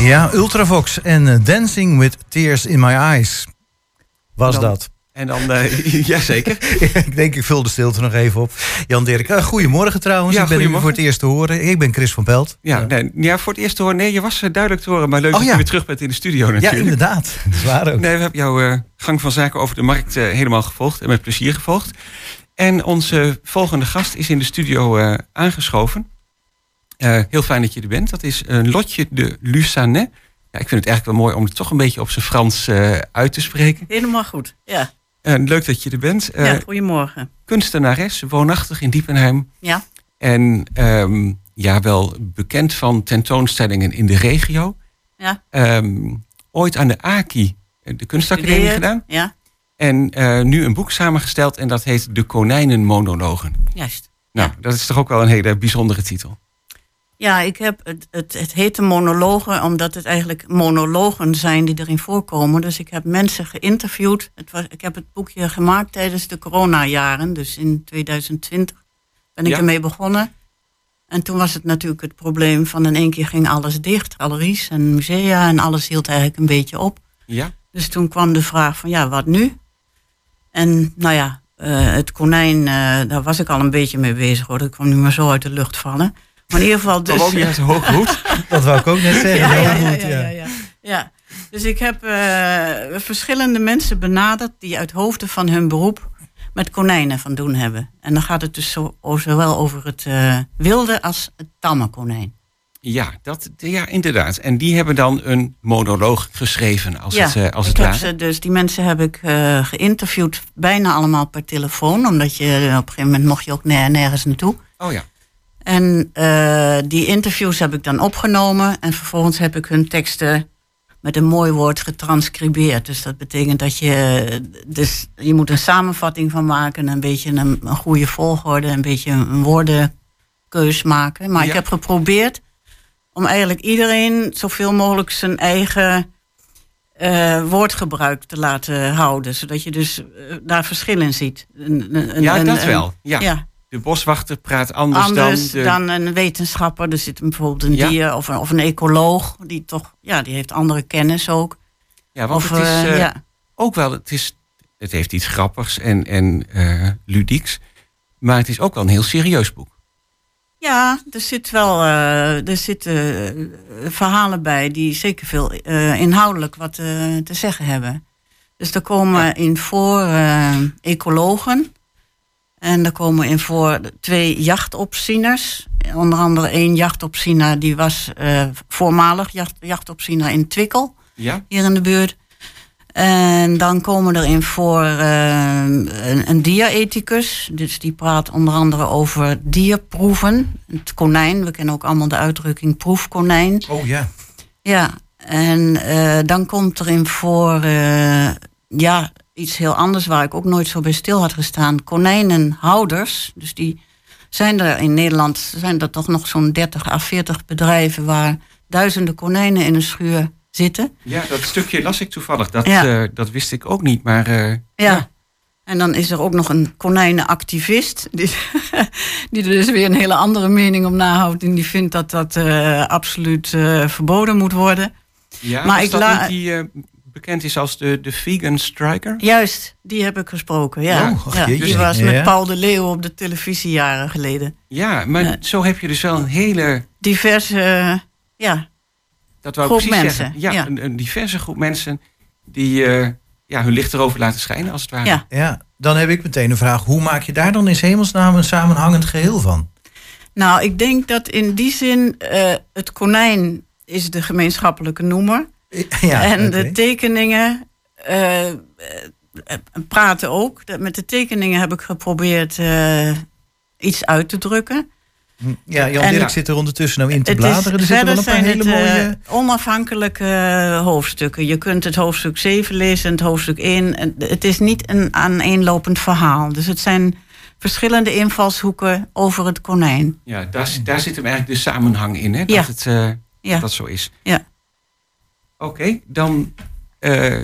Ja, Ultravox en eh, Dancing with Tears in My Eyes. Was Dan- dat. En dan, eh jazeker. ik denk, ik vul de stilte nog even op. Jan Dirk, eh, goedemorgen trouwens. Ja, ik ben u voor het eerst te horen. Ik ben Chris van Pelt. Ja, nee, ja, voor het eerst te horen. Nee, je was duidelijk te horen, maar leuk Oh, dat ja. je weer terug bent in de studio natuurlijk. Ja, inderdaad. Dat is waar ook. Nee, we hebben jouw gang van zaken over de markt helemaal gevolgd en met plezier gevolgd. En onze volgende gast is in de studio aangeschoven. Eh, heel fijn dat je er bent. Dat is eh, Lotje de Lusanet. Ja, ik vind het eigenlijk wel mooi om het toch een beetje op zijn Frans eh, uit te spreken. Helemaal goed. Ja, leuk dat je er bent. Ja goedemorgen. kunstenares, woonachtig in Diepenheim. Ja, En ehm, ja, wel bekend van tentoonstellingen in de regio. ja. Ehm, ooit aan de AKI, de kunstacademie gedaan. Ja, En nu een boek samengesteld en dat heet De Konijnenmonologen. juist. Nou, dat is toch ook wel een hele bijzondere titel. Ja, ik heb het, het, het heet de monologen omdat het eigenlijk monologen zijn die erin voorkomen. Dus ik heb mensen geïnterviewd. Het was, ik heb het boekje gemaakt tijdens de coronajaren, dus in 2020 ben ik Ja. ermee begonnen. En toen was het natuurlijk het probleem van in één keer ging alles dicht, galeries en musea en alles hield eigenlijk een beetje op. Ja? Dus toen kwam de vraag van ja, wat nu? En nou ja, eh, het konijn, eh, daar was ik al een beetje mee bezig hoor. Dat kwam nu maar zo uit de lucht vallen. Maar in ieder geval dus... Ook hoed? Dat wou ik ook net zeggen. ja, ja, Heel ja, goed, ja, ja. ja, ja. Ja, dus ik heb eh, verschillende mensen benaderd die uit hoofden van hun beroep met konijnen van doen hebben. En dan gaat het dus zo, zowel over het eh, wilde als het tamme konijn. Ja, dat, ja, inderdaad. En die hebben dan een monoloog geschreven, als het, eh, als het ware. ze dus, die mensen heb ik eh, geïnterviewd, bijna allemaal per telefoon, omdat je op een gegeven moment mocht je ook ner- nergens naartoe. Oh ja. En eh, die interviews heb ik dan opgenomen en vervolgens heb ik hun teksten met een mooi woord getranscribeerd. Dus dat betekent dat je, dus je moet een samenvatting van maken, een beetje een, een goede volgorde, een beetje een woordenkeus maken. Maar ik heb geprobeerd om eigenlijk iedereen zoveel mogelijk zijn eigen eh, woordgebruik te laten houden. Zodat je dus eh, daar verschil in ziet. Een- een- een- Ja, dat wel. Ja. ja. De boswachter praat anders, Anders dan... dan, een wetenschapper. Er zit bijvoorbeeld een Ja. dier of een, of een ecoloog. Die toch, ja, die heeft andere kennis ook. ja, want of, het is eh, eh, ja. ook wel... Het, is, het heeft iets grappigs en, en eh, ludieks. Maar het is ook wel een heel serieus boek. Ja, er zit wel er zitten verhalen bij die zeker veel inhoudelijk wat te zeggen hebben. Dus er komen in voor ecologen. En er komen in voor twee jachtopzieners. Onder andere één jachtopziener die was eh, voormalig jacht, jachtopziener in Twickel. Ja? hier in de buurt. En dan komen er in voor eh, een, een dierethicus. Dus die praat onder andere over dierproeven. Het konijn, we kennen ook allemaal de uitdrukking proefkonijn. Oh ja. Ja, en eh, dan komt er in voor ja, iets heel anders waar ik ook nooit zo bij stil had gestaan. Konijnenhouders. Dus die zijn er in Nederland zijn er toch nog zo'n 30 à 40 bedrijven waar duizenden konijnen in een schuur zitten. Ja, dat stukje las ik toevallig. Dat, Ja. eh, dat wist ik ook niet, maar... eh, Ja. En dan is er ook nog een konijnenactivist. Die, die er dus weer een hele andere mening om nahoudt. En die vindt dat dat eh, absoluut verboden moet worden. Ja, Maar ik dat la- niet die bekend is als de, de vegan striker? Juist, die heb ik gesproken. Ja. Oh, ach, ja die was met Paul de Leeuw op de televisie jaren geleden. Ja, maar zo heb je dus wel een hele... Diverse, eh, ja. Dat wou ik groep precies mensen, zeggen. Ja, ja. Een, een diverse groep mensen die eh, ja, hun licht erover laten schijnen, als het ware. Ja. Ja, dan heb ik meteen een vraag. Hoe maak je daar dan in hemelsnaam een samenhangend geheel van? Nou, ik denk dat in die zin eh, het konijn is de gemeenschappelijke noemer. Ja, en de tekeningen eh, eh, praten ook. Dat- Met de tekeningen heb ik geprobeerd eh, iets uit te drukken. Ja, Jan En- Dirk zit er ondertussen nou in te Het bladeren. Er zitten wel een paar zijn hele het, mooie... onafhankelijke hoofdstukken. Je kunt het hoofdstuk 7 lezen en het hoofdstuk 1. En Het is niet een aaneenlopend verhaal. Dus het zijn verschillende invalshoeken over het konijn. Ja, daar, zit- daar zit hem eigenlijk de samenhang in, hè? Dat Ja. het eh, Ja. dat zo is. Ja. Oké, dan eh,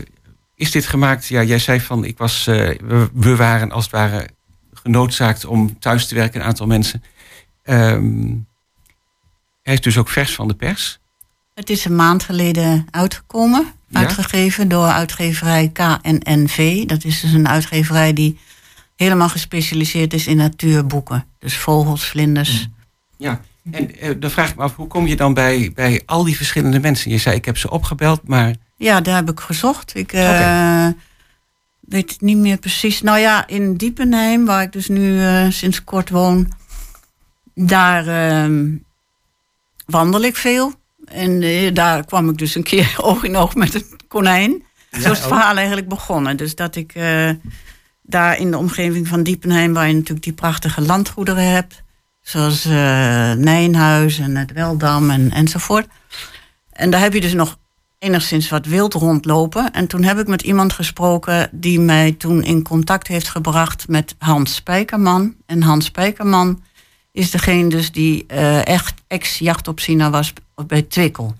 is dit gemaakt. Ja, jij zei van, ik was, eh, we, we waren als het ware genoodzaakt om thuis te werken, een aantal mensen. Ehm, hij is dus ook vers van de pers. Het is een maand geleden uitgekomen. Ja? Uitgegeven door uitgeverij KNNV. Dat is dus een uitgeverij die helemaal gespecialiseerd is in natuurboeken. Dus vogels, vlinders. Ja, en eh, dan vraag ik me af, hoe kom je dan bij, bij al die verschillende mensen? Je zei, ik heb ze opgebeld, maar... Ja, daar heb ik gezocht. Ik eh, weet het niet meer precies. Nou ja, in Diepenheim, waar ik dus nu eh, sinds kort woon, daar ehm, wandel ik veel. En daar kwam ik dus een keer oog in oog met een konijn. Ja, Zo is het oh. verhaal eigenlijk begonnen. Dus dat ik daar in de omgeving van Diepenheim, waar je natuurlijk die prachtige landgoederen hebt, zoals eh, Nijnhuis en het Weldam en, enzovoort. En daar heb je dus nog enigszins wat wild rondlopen. En toen heb ik met iemand gesproken die mij toen in contact heeft gebracht met Hans Spijkerman. En Hans Spijkerman is degene dus die eh, echt ex-jachtopziener was bij Twikkel.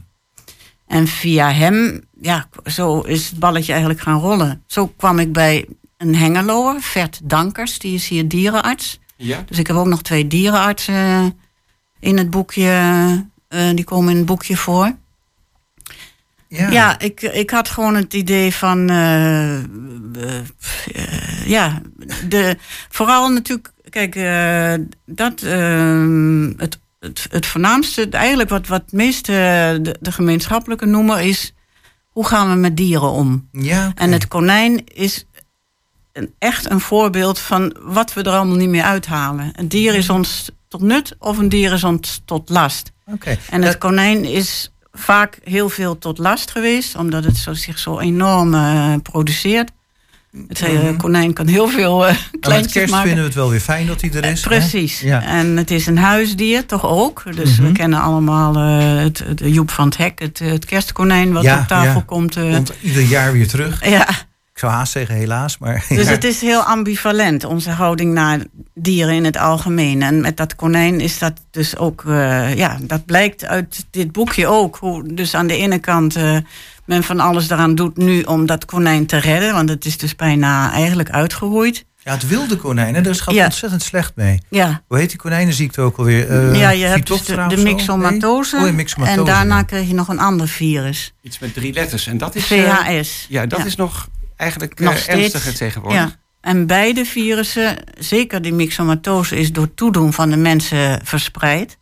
En via hem, ja, zo is het balletje eigenlijk gaan rollen. Zo kwam ik bij een Hengeloer, Vert Dankers, die is hier dierenarts. Ja. Dus ik heb ook nog twee dierenartsen eh, in het boekje, eh, die komen in het boekje voor. Ja, ik, ik had gewoon het idee van, eh, ja, de, vooral natuurlijk, kijk, eh, dat, eh, het, het, het voornaamste, eigenlijk wat, wat het meest eh, de, de gemeenschappelijke noemer is, hoe gaan we met dieren om? Ja, En het konijn is een, echt een voorbeeld van wat we er allemaal niet meer uithalen. Een dier is ons tot nut of een dier is ons tot last. Oké. En het konijn is vaak heel veel tot last geweest, omdat het zo, zich zo enorm eh, produceert. Het eh, Mhm. konijn kan heel veel eh met kleintjes kerst maken. vinden we het wel weer fijn dat hij er is. Precies. Ja. En het is een huisdier, toch ook. Dus Mhm. we kennen allemaal eh, het, het Joep van het Hek, het, het kerstkonijn wat Ja, op tafel ja. komt. eh. Komt ieder jaar weer terug. ja, Ik zou haast zeggen helaas, maar... dus ja. het is heel ambivalent, onze houding naar dieren in het algemeen. En met dat konijn is dat dus ook, eh, ja, dat blijkt uit dit boekje ook. Hoe dus aan de ene kant eh, men van alles eraan doet nu om dat konijn te redden. Want het is dus bijna eigenlijk uitgeroeid. Ja, het wilde konijn, hè, daar gaat Ja. ontzettend slecht mee. Ja. Hoe heet die konijnenziekte ook alweer? Eh, ja, je hebt dus de, de zo? myxomatose. Nee? Oh, myxomatose, en daarna ja. kreeg je nog een ander virus. Iets met drie letters. En dat is... eh, VHS. ja, dat Ja. is nog eigenlijk eh, Nog steeds. ernstiger tegenwoordig. Ja. En beide virussen, zeker die myxomatose, is door toedoen van de mensen verspreid.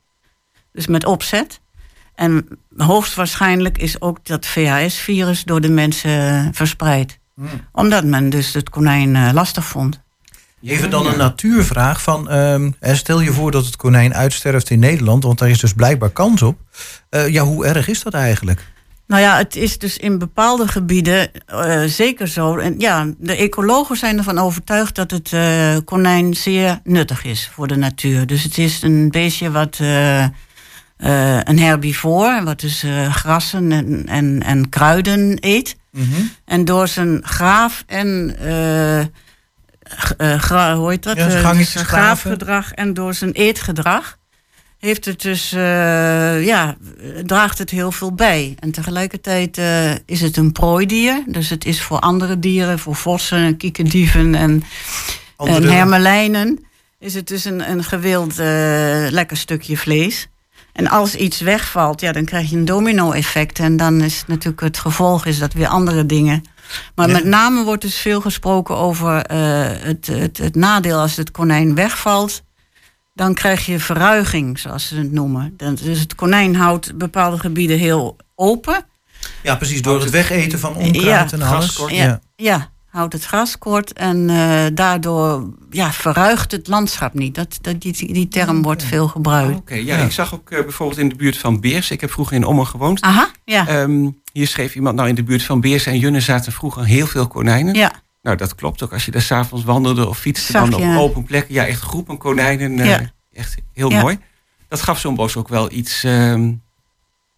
Dus met opzet. En hoogstwaarschijnlijk is ook dat VHS-virus door de mensen verspreid. Hmm. Omdat men dus het konijn eh, lastig vond. Even dan een natuurvraag van... ehm, eh, stel je voor dat het konijn uitsterft in Nederland... want daar is dus blijkbaar kans op. Eh, ja, hoe erg is dat eigenlijk? Nou ja, het is dus in bepaalde gebieden eh, zeker zo. En ja, de ecologen zijn ervan overtuigd dat het eh, konijn zeer nuttig is voor de natuur. Dus het is een beestje wat eh, een herbivoor, wat dus grassen en, en, en kruiden eet. En door zijn graaf en gra- hoe heet dat? Ja, graafgedrag en door zijn eetgedrag heeft het dus, eh, ja, draagt het heel veel bij. En tegelijkertijd eh, is het een prooidier. Dus het is voor andere dieren, voor vossen, kiekendieven en, Andere- en hermelijnen, is het dus een, een gewild eh, lekker stukje vlees. En als iets wegvalt, ja, dan krijg je een domino-effect. En dan is natuurlijk het gevolg is dat weer andere dingen. Maar Ja. met name wordt dus veel gesproken over het, het, het nadeel als het konijn wegvalt. Dan krijg je verruiging, zoals ze het noemen. Dus het konijn houdt bepaalde gebieden heel open. Ja, precies, door het wegeten van onkruid en alles. Ja, ja. houdt het gras kort en eh, daardoor ja, verruigt het landschap niet. Dat, dat, die, die term wordt veel gebruikt. Oké, ja, ik zag ook eh, bijvoorbeeld in de buurt van Beers. Ik heb vroeger in Ommer gewoond. Aha, ja. Ehm, hier schreef iemand, nou in de buurt van Beers en Junne zaten vroeger heel veel konijnen. Ja. Nou, dat klopt ook. Als je daar s'avonds wandelde of fietste Zag dan op open plekken. Ja, echt groepen konijnen. eh. Echt heel Ja. mooi. Dat gaf zo'n bos ook wel iets, ehm,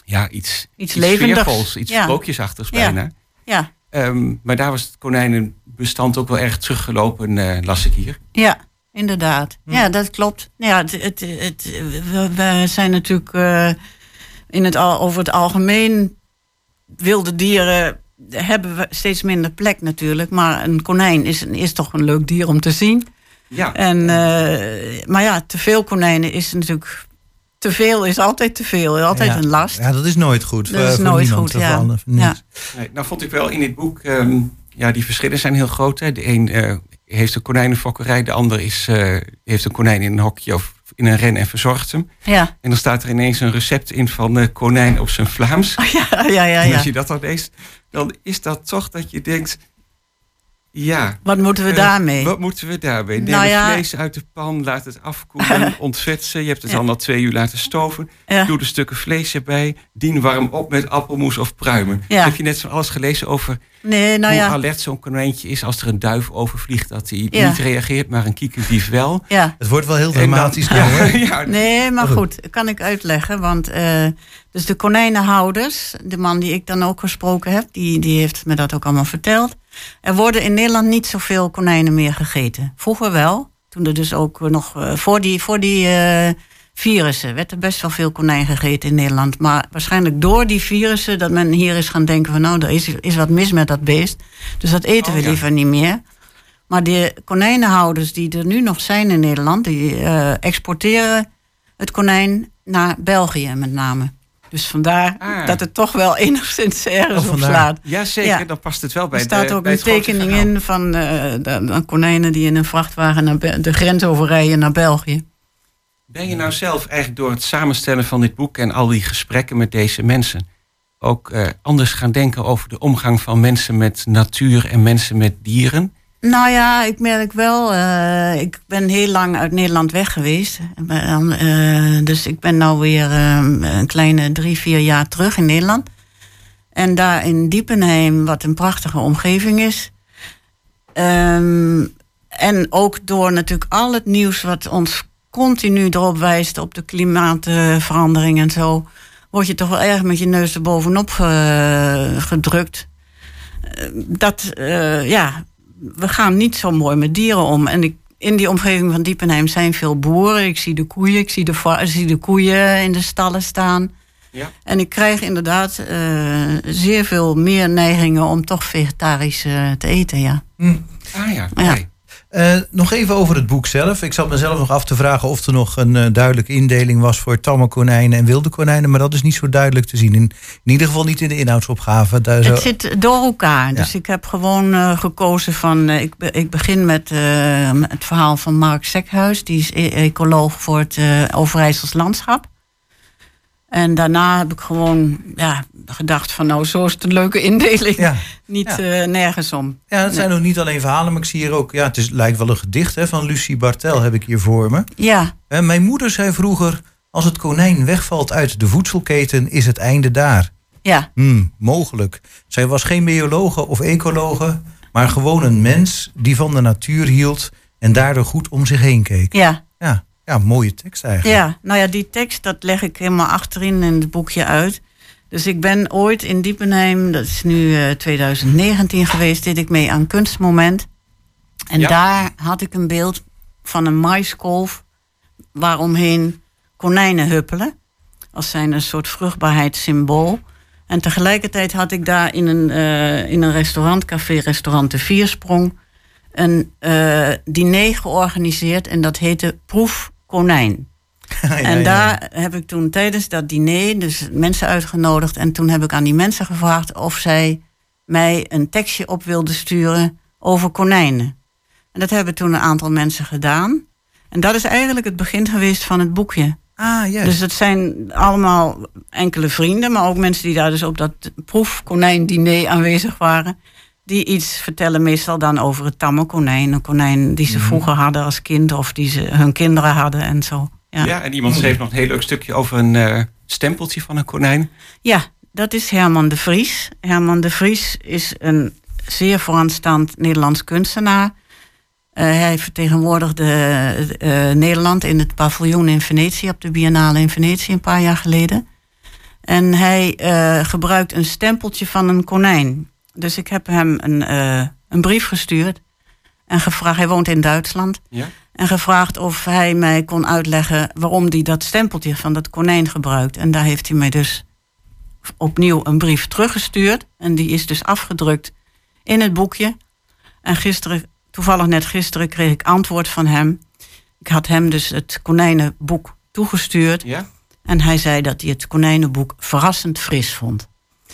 ja, iets, Iets levendigs. sfeervols, iets sprookjesachtigs bijna. Ja, Ehm, maar daar was het konijnenbestand ook wel erg teruggelopen, eh, las ik hier. ja, inderdaad. Ja, dat klopt. Ja, het, het, het, we, we zijn natuurlijk eh, in het, al- over het algemeen wilde dieren hebben we steeds minder plek natuurlijk. Maar een konijn is, is toch een leuk dier om te zien. Ja. En, eh, maar ja, te veel konijnen is natuurlijk te veel is altijd te veel. Altijd Ja. een last. Ja, dat is nooit goed. Dat voor- is voor nooit niemand, goed, ja. Nee, nou vond ik wel in dit boek, ehm, ja, die verschillen zijn heel groot. Hè. De een eh, heeft een konijnenfokkerij, de ander is, eh, heeft een konijn in een hokje of in een ren en verzorgt hem. Ja. En dan staat er ineens een recept in van eh, konijn op zijn Vlaams. Ja, ja, ja. En ja. als je dat dan leest, dan is dat toch dat je denkt, ja. Wat moeten we eh, daarmee? Wat moeten we daarmee? Neem Nou het vlees uit de pan, laat het afkoelen, ontvet ze. Je hebt het Ja. dan al twee uur laten stoven. Ja. Doe er stukken vlees erbij. Dien warm op met appelmoes of pruimen. Ja. Heb je net van alles gelezen over Nee, nou hoe ja. alert zo'n konijntje is als er een duif overvliegt. Dat hij Ja. niet reageert, maar een kiekendief wel. Ja. Het wordt wel heel En dan- dramatisch nou, hoor. ja, Nee, maar Goed. goed, kan ik uitleggen. Want eh, dus de konijnenhouders, de man die ik dan ook gesproken heb, die, die heeft me dat ook allemaal verteld. Er worden in Nederland niet zoveel konijnen meer gegeten. Vroeger wel, toen er dus ook nog eh, voor die, voor die eh, virussen werd er best wel veel konijn gegeten in Nederland. Maar waarschijnlijk door die virussen dat men hier is gaan denken van nou, er is, is wat mis met dat beest. Dus dat eten Oh, we ja. liever niet meer. Maar de konijnenhouders die er nu nog zijn in Nederland, die eh, exporteren het konijn naar België met name. Dus vandaar Ah. dat het toch wel enigszins ergens Oh, op slaat. Ja, zeker. Ja. Dan past het wel bij Er staat de, ook een tekening in van de, de konijnen die in een vrachtwagen naar Be- de grens overrijden naar België. Ben je nou zelf eigenlijk door het samenstellen van dit boek en al die gesprekken met deze mensen ook eh, anders gaan denken over de omgang van mensen met natuur en mensen met dieren? Nou ja, ik merk wel, eh, ik ben heel lang uit Nederland weg geweest. Eh, dus ik ben nou weer eh, een kleine drie, vier jaar terug in Nederland. En daar in Diepenheim, wat een prachtige omgeving is. Ehm, en ook door natuurlijk al het nieuws wat ons continu erop wijst op de klimaatverandering en zo, word je toch wel erg met je neus erbovenop eh, gedrukt. Dat, ja, we gaan niet zo mooi met dieren om. En ik, in die omgeving van Diepenheim zijn veel boeren. Ik zie de koeien, ik zie de, ik zie de koeien in de stallen staan. Ja. En ik krijg inderdaad eh, zeer veel meer neigingen om toch vegetarisch eh, te eten, ja. Ah ja, Ja. Eh, nog even over het boek zelf. Ik zat mezelf nog af te vragen of er nog een eh, duidelijke indeling was voor tamme konijnen en wilde konijnen. Maar dat is niet zo duidelijk te zien. In, in ieder geval niet in de inhoudsopgave. Daar zo... Het zit door elkaar. Dus ik heb gewoon eh, gekozen van... ik, be- ik begin met het verhaal van Mark Sekhuis. Die is e- ecoloog voor het Overijssels landschap. En daarna heb ik gewoon ja, gedacht van... nou, zo is het een leuke indeling. Ja. Niet eh, nergens om. Ja, het zijn nog niet alleen verhalen, maar ik zie hier ook... Ja, het is, lijkt wel een gedicht hè, van Lucie Bartel, heb ik hier voor me. Ja, mijn moeder zei vroeger... als het konijn wegvalt uit de voedselketen, is het einde daar. ja, Hmm, mogelijk. Zij was geen biologe of ecologe... maar gewoon een mens die van de natuur hield... en daardoor goed om zich heen keek. ja. Ja, ja mooie tekst eigenlijk. Ja, nou ja, die tekst dat leg ik helemaal achterin in het boekje uit. Dus ik ben ooit in Diepenheim, dat is nu eh, 2019 geweest, deed ik mee aan Kunstmoment. En Ja. daar had ik een beeld van een maiskolf waaromheen konijnen huppelen. Als zijn een soort vruchtbaarheidssymbool. En tegelijkertijd had ik daar in een, eh, in een restaurant, café restaurant De Viersprong, een eh, diner georganiseerd en dat heette Proef Konijn. Ja, en ja. daar heb ik toen tijdens dat diner dus mensen uitgenodigd. En toen heb ik aan die mensen gevraagd of zij mij een tekstje op wilden sturen over konijnen. En dat hebben toen een aantal mensen gedaan. En dat is eigenlijk het begin geweest van het boekje. Ah, juist. Dus dat zijn allemaal enkele vrienden, maar ook mensen die daar dus op dat proefkonijn-diner aanwezig waren. Die iets vertellen, meestal dan over het tamme konijn. Een konijn die ze Mhm. vroeger hadden als kind of die ze hun kinderen hadden en zo. Ja. Ja, en iemand schreef nog een heel leuk stukje over een eh, stempeltje van een konijn. ja dat is Herman de Vries. Herman de Vries is een zeer vooraanstaand Nederlands kunstenaar. Eh, hij vertegenwoordigde eh, Nederland in het paviljoen in Venetië, op de Biennale in Venetië een paar jaar geleden. En hij eh, gebruikt een stempeltje van een konijn. Dus ik heb hem een, eh, een brief gestuurd en gevraagd, hij woont in Duitsland. Ja. En gevraagd of hij mij kon uitleggen waarom hij dat stempeltje van dat konijn gebruikt. En daar heeft hij mij dus opnieuw een brief teruggestuurd. En die is dus afgedrukt in het boekje. En gisteren, toevallig net gisteren, kreeg ik antwoord van hem. Ik had hem dus het konijnenboek toegestuurd. Ja? En hij zei dat hij het konijnenboek verrassend fris vond.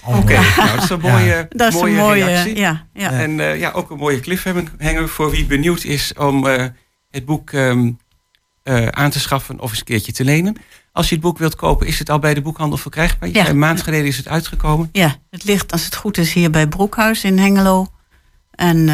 Oké, nou, dat is een mooie, Dat is een mooie, mooie, reactie. ja, ja. En eh, ja, ook een mooie cliffhanger voor wie benieuwd is om eh, het boek ehm, eh, aan te schaffen of eens een keertje te lenen. Als je het boek wilt kopen, is het al bij de boekhandel verkrijgbaar. Ja. Een maand geleden is het uitgekomen. Ja, het ligt als het goed is hier bij Broekhuis in Hengelo. En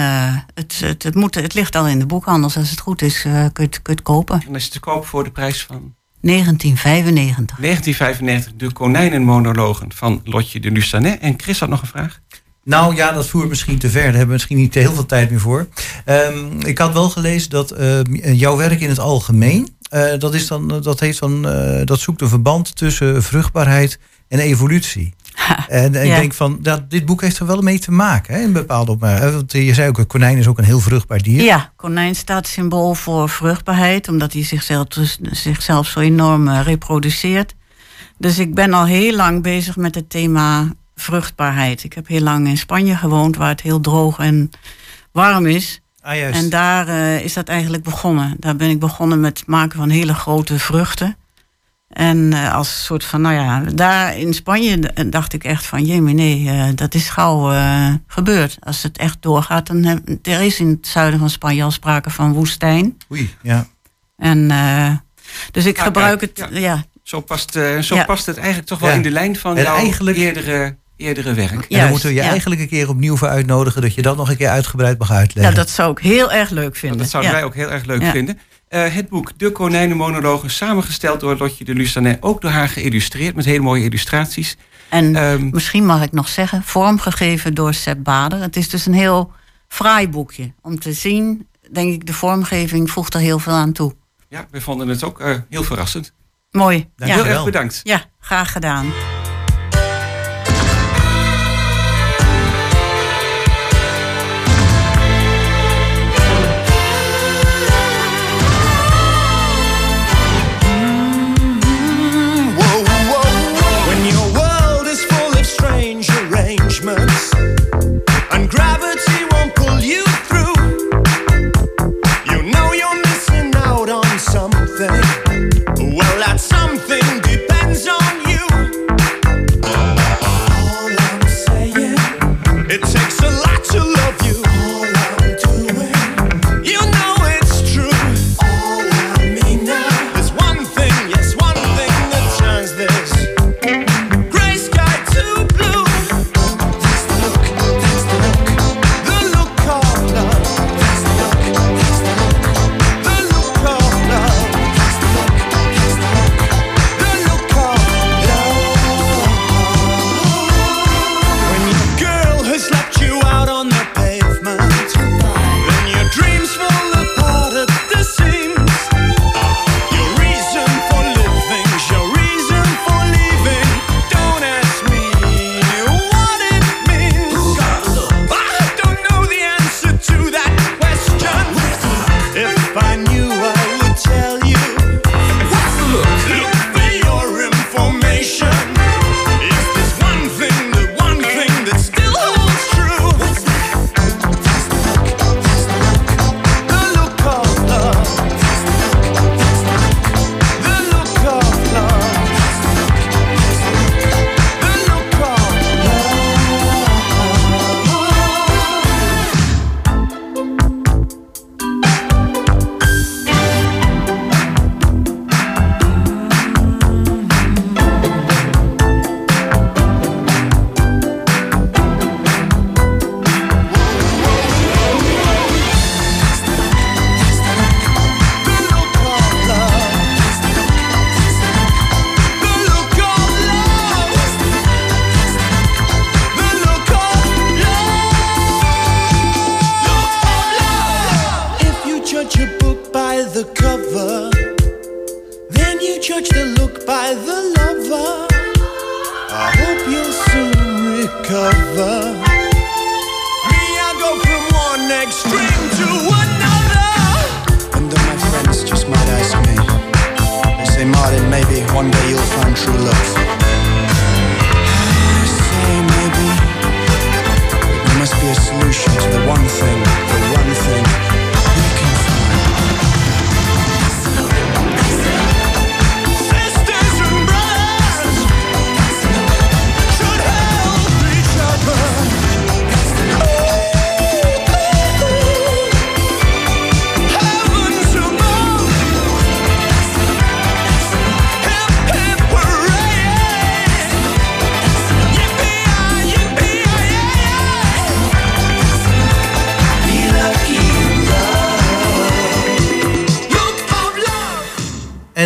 het, het, het, moet, het ligt al in de boekhandels. Als het goed is, kun, je het, kun je het kopen. En is het te koop voor de prijs van 1995. 1995, de konijnenmonologen van Lotje de Lustanet. En Chris had nog een vraag. Nou ja, dat voert misschien te ver. Daar hebben we misschien niet heel veel tijd meer voor. Ehm, ik had wel gelezen dat eh, jouw werk in het algemeen, eh, dat, is dan, dat, heeft dan, eh, dat zoekt een verband tussen vruchtbaarheid en evolutie. En, en Ja. ik denk van, dat, dit boek heeft er wel mee te maken, hè, in bepaalde opmerking. Want je zei ook, een konijn is ook een heel vruchtbaar dier. Ja, konijn staat symbool voor vruchtbaarheid, omdat hij zichzelf, dus- zichzelf zo enorm eh, reproduceert. Dus ik ben al heel lang bezig met het thema vruchtbaarheid. Ik heb heel lang in Spanje gewoond, waar het heel droog en warm is. Ah. En daar eh, is dat eigenlijk begonnen. Daar ben ik begonnen met het maken van hele grote vruchten. En eh, als soort van, nou ja, daar in Spanje d- dacht ik echt van, jee, nee, eh, dat is gauw eh, gebeurd. Als het echt doorgaat, dan heb, er is in het zuiden van Spanje al sprake van woestijn. Oei, ja. En eh, dus ik Ah, gebruik kijk, het, ja. ja. Zo, past, eh, zo Ja. past het eigenlijk toch wel Ja. in de lijn van En jouw eigenlijk- eerdere, eerdere werk. En dan moeten we je ja. eigenlijk een keer opnieuw voor uitnodigen... dat je dat nog een keer uitgebreid mag ja, uitleggen. dat zou ik heel erg leuk vinden. Dat zouden ja. wij ook heel erg leuk Ja. vinden. Eh, het boek De Konijnenmonologen, samengesteld door Lotje de Lustanet. Ook door haar geïllustreerd met hele mooie illustraties. En Ehm, misschien mag ik nog zeggen, vormgegeven door Sepp Bader. Het is dus een heel fraai boekje. Om te zien, denk ik, de vormgeving voegt er heel veel aan toe. ja, we vonden het ook eh, heel verrassend. Mooi. Heel ja. erg bedankt. ja, graag gedaan.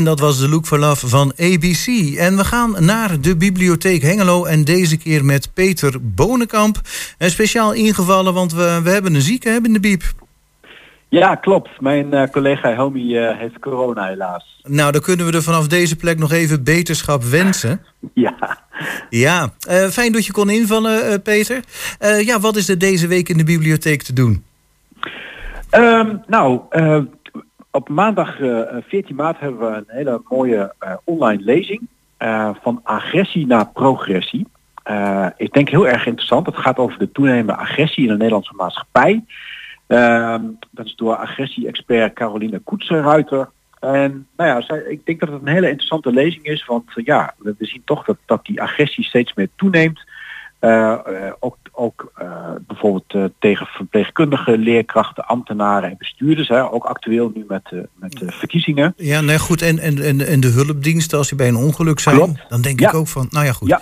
En dat was de Look for Love van ABC. En we gaan naar de bibliotheek Hengelo. En deze keer met Peter Bonenkamp. En speciaal ingevallen, want we, we hebben een zieke hebben in de biep. Ja, klopt. Mijn eh, collega Helmi eh, heeft corona helaas. Nou, dan kunnen we er vanaf deze plek nog even beterschap wensen. Ja. Ja, eh, fijn dat je kon invallen, eh, Peter. Eh, ja, wat is er deze week in de bibliotheek te doen? Ehm, nou, eh, op maandag eh, 14 maart hebben we een hele mooie eh, online lezing. eh, van agressie naar progressie. Eh, ik denk heel erg interessant. Het gaat over de toenemende agressie in de Nederlandse maatschappij. Ehm, dat is door agressie-expert Caroline Koetsenruiter. En nou ja, zij, ik denk dat het een hele interessante lezing is, want eh, ja, we zien toch dat, dat die agressie steeds meer toeneemt. Eh, eh, ook ook eh, bijvoorbeeld tegen verpleegkundigen, leerkrachten, ambtenaren en bestuurders. Hè, ook actueel nu met, met de verkiezingen. Ja, nee, goed. En, en, en, en de hulpdiensten, als die bij een ongeluk zijn, Klopt. dan denk Ja. ik ook van, nou ja, goed. Ja.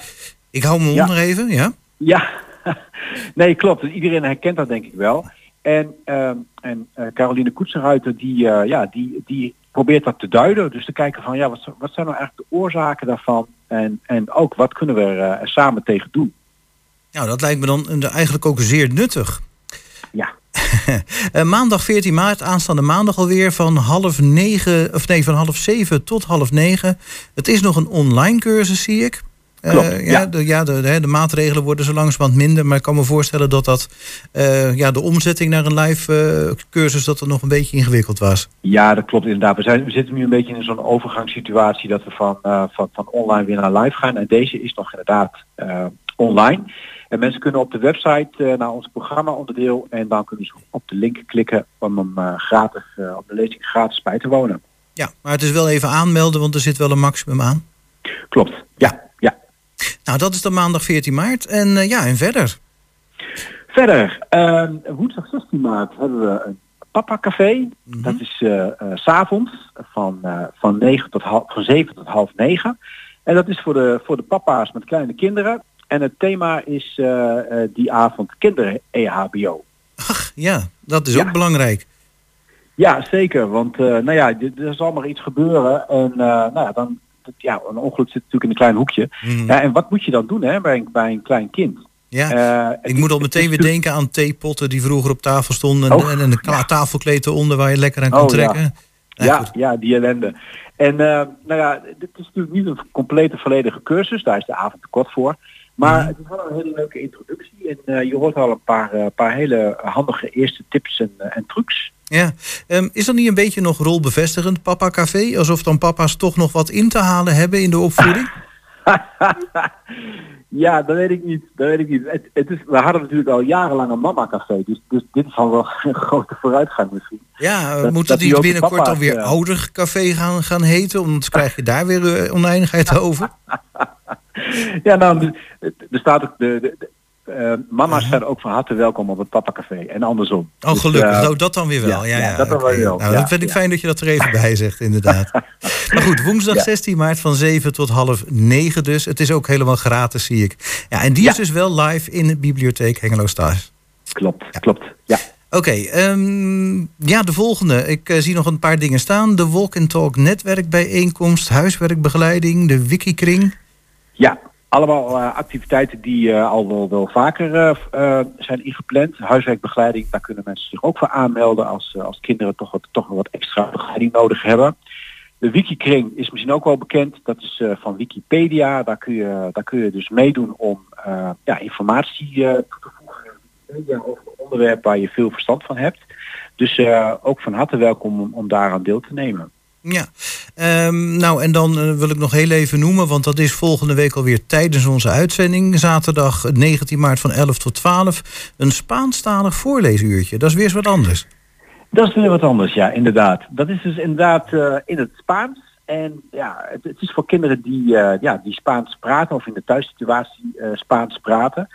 Ik hou me Ja. onder even, ja? Ja, nee, klopt. Dus iedereen herkent dat denk ik wel. En, ehm, en eh, Caroline Koetsenruiter, die, ja, die, die probeert dat te duiden. Dus te kijken van, ja, wat, wat zijn nou eigenlijk de oorzaken daarvan? En, en ook, wat kunnen we er samen tegen doen? Nou, dat lijkt me dan eigenlijk ook zeer nuttig. Ja. Eh, maandag 14 maart, aanstaande maandag alweer, van half negen, of nee, van half zeven tot half negen. Het is nog een online cursus, zie ik. Eh, ja, ja. De, ja de, de, de maatregelen worden zo langzamerhand minder, maar ik kan me voorstellen dat dat, eh, ja, de omzetting naar een live cursus, dat dat nog een beetje ingewikkeld was. Ja, dat klopt inderdaad. We, zijn, we zitten nu een beetje in zo'n overgangssituatie dat we van, van, van online weer naar live gaan. En deze is nog inderdaad online. En mensen kunnen op de website eh, naar ons programma onderdeel en dan kunnen ze op de link klikken om hem eh, gratis, eh, op de lezing gratis bij te wonen. Ja, maar het is wel even aanmelden, want er zit wel een maximum aan. Klopt, ja. ja. Nou, dat is dan maandag 14 maart. En ja, en verder. Verder, ehm, woensdag 16 maart hebben we een Papa Café. Dat is s s'avonds van, van, 9 tot half, van 7 tot half 9. En dat is voor de, voor de papa's met kleine kinderen. En het thema is eh, eh, die avond kinderen E EHBO. Ja, dat is Ja. ook belangrijk. Ja, zeker. Want eh, nou ja, er zal maar iets gebeuren. En nou ja, dan, ja, een ongeluk zit natuurlijk in een klein hoekje. Mhm. Ja, en wat moet je dan doen hè, bij, een, bij een klein kind? Ja, ik moet al meteen weer denken aan theepotten die vroeger op tafel stonden. Oh, en, en een kla- tafelkleed eronder waar je lekker aan kon Oh, trekken. Ja, ja, ja, die ellende. En nou ja, dit is natuurlijk niet een complete volledige cursus, daar is de avond te kort voor. Maar het is wel een hele leuke introductie en eh, je hoort al een paar, eh, paar hele handige eerste tips en, eh, en trucs. Ja. Ehm, is dat niet een beetje nog rolbevestigend, Papa Café? Alsof dan papa's toch nog wat in te halen hebben in de opvoeding? Ja, dat weet ik niet. Dat weet ik niet. Het, het is, we hadden natuurlijk al jarenlang een mama café, dus, dus dit is al wel een grote vooruitgang misschien. Ja, Dat- moet dat niet binnenkort alweer oudercafé gaan, gaan heten? Want krijg je daar weer oneindigheid over. Ja, nou, er staat ook de, de, de- eh, mama's zijn ook van harte welkom op het papa café en andersom. Oh, Dus, gelukkig. eh, nou, dat dan weer wel. Ja, ja, dat dan wel. Nou, ja, dat vind ik fijn dat je dat er even bij zegt, inderdaad. maar goed, woensdag Ja. 16 maart van 7 tot half 9 dus. Het is ook helemaal gratis, zie ik. Ja, en die is dus wel live in de bibliotheek Hengelo Stars. Klopt, klopt. Ja. Oké, ehm, ja, de volgende. Ik eh, zie nog een paar dingen staan. De Walk and Talk netwerkbijeenkomst, huiswerkbegeleiding, de Wikikring. Ja, allemaal eh, activiteiten die eh, al wel, wel vaker eh, zijn ingepland. Huiswerkbegeleiding, daar kunnen mensen zich ook voor aanmelden als, als kinderen toch wat, toch wat extra begeleiding nodig hebben. De Wikikring is misschien ook wel bekend. Dat is van Wikipedia. Daar kun, je, daar kun je dus meedoen om ja, informatie toe te voegen over een onderwerp waar je veel verstand van hebt. Dus ook van harte welkom om, om daaraan deel te nemen. Ja, Ehm, nou en dan eh, wil ik nog heel even noemen, want dat is volgende week alweer tijdens onze uitzending. Zaterdag 19 maart van 11 tot 12. Een Spaanstalig voorleesuurtje. Dat is weer eens wat anders. Dat is weer wat anders, ja, inderdaad. Dat is dus inderdaad eh, in het Spaans. En ja, het, het is voor kinderen die, eh, ja, die Spaans praten of in de thuissituatie eh, Spaans praten.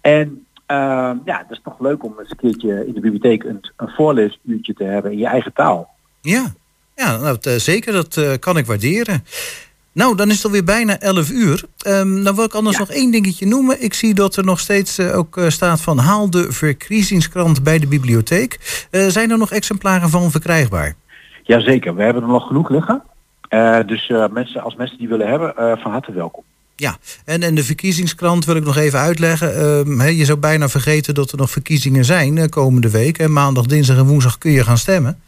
En eh, ja, het is toch leuk om eens een keertje in de bibliotheek een, een voorleesuurtje te hebben in je eigen taal. Ja, ja nou, eh, zeker. Dat eh, kan ik waarderen. Nou, dan is het alweer bijna 11 uur. Ehm dan wil ik anders nog één dingetje noemen. Ik zie dat er nog steeds eh, ook staat van haal de verkiezingskrant bij de bibliotheek. Zijn er nog exemplaren van verkrijgbaar? Jazeker, we hebben er nog genoeg liggen. Dus mensen, als mensen die willen hebben, van harte welkom. Ja, en, en de verkiezingskrant wil ik nog even uitleggen. Ehm, je zou bijna vergeten dat er nog verkiezingen zijn eh, komende week. En maandag, dinsdag en woensdag kun je gaan stemmen.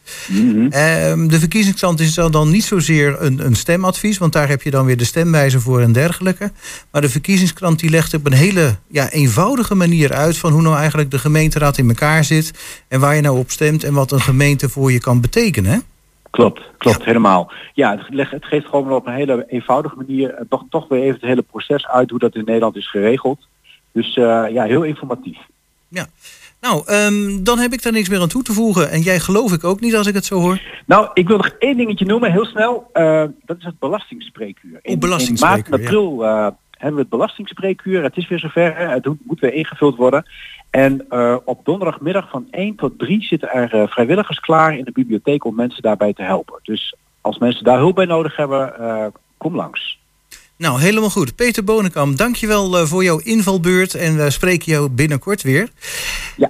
Ehm, de verkiezingskrant is dan, dan niet zozeer een, een stemadvies, want daar heb je dan weer de stemwijzer voor en dergelijke. Maar de verkiezingskrant die legt op een hele ja, eenvoudige manier uit van hoe nou eigenlijk de gemeenteraad in elkaar zit. En waar je nou op stemt en wat een gemeente voor je kan betekenen. Klopt, klopt, helemaal. Ja, het, geeft gewoon op een hele eenvoudige manier eh, toch, toch weer even het hele proces uit hoe dat in Nederland is geregeld. Dus eh, ja, heel informatief. Ja. Nou, ehm, dan heb ik daar niks meer aan toe te voegen. En jij geloof ik ook niet als ik het zo hoor. Nou, ik wil nog één dingetje noemen, heel snel. Eh, dat is het belastingspreekuur. In, belastingspreekuur, in maart en april hebben we het belastingspreekuur. Het is weer zover, het moet weer ingevuld worden. En eh, op donderdagmiddag van 1 tot 3 zitten er eh, vrijwilligers klaar in de bibliotheek om mensen daarbij te helpen. Dus als mensen daar hulp bij nodig hebben, eh, kom langs. Nou, helemaal goed. Peter Bonenkamp, dankjewel voor jouw invalbeurt. En we spreken jou binnenkort weer. Ja.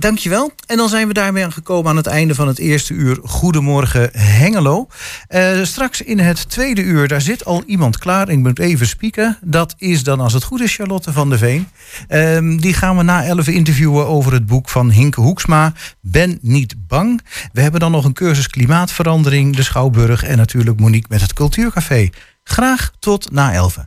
Dankjewel. En dan zijn we daarmee aangekomen aan het einde van het eerste uur Goedemorgen Hengelo. Eh, straks in het tweede uur, daar zit al iemand klaar. Ik moet even spieken. Dat is dan, als het goed is, Charlotte van der Veen. Ehm, die gaan we na 11 interviewen over het boek van Hinke Hoeksma. Ben niet bang. We hebben dan nog een cursus klimaatverandering, de Schouwburg... en natuurlijk Monique met het Cultuurcafé. Graag tot na 11.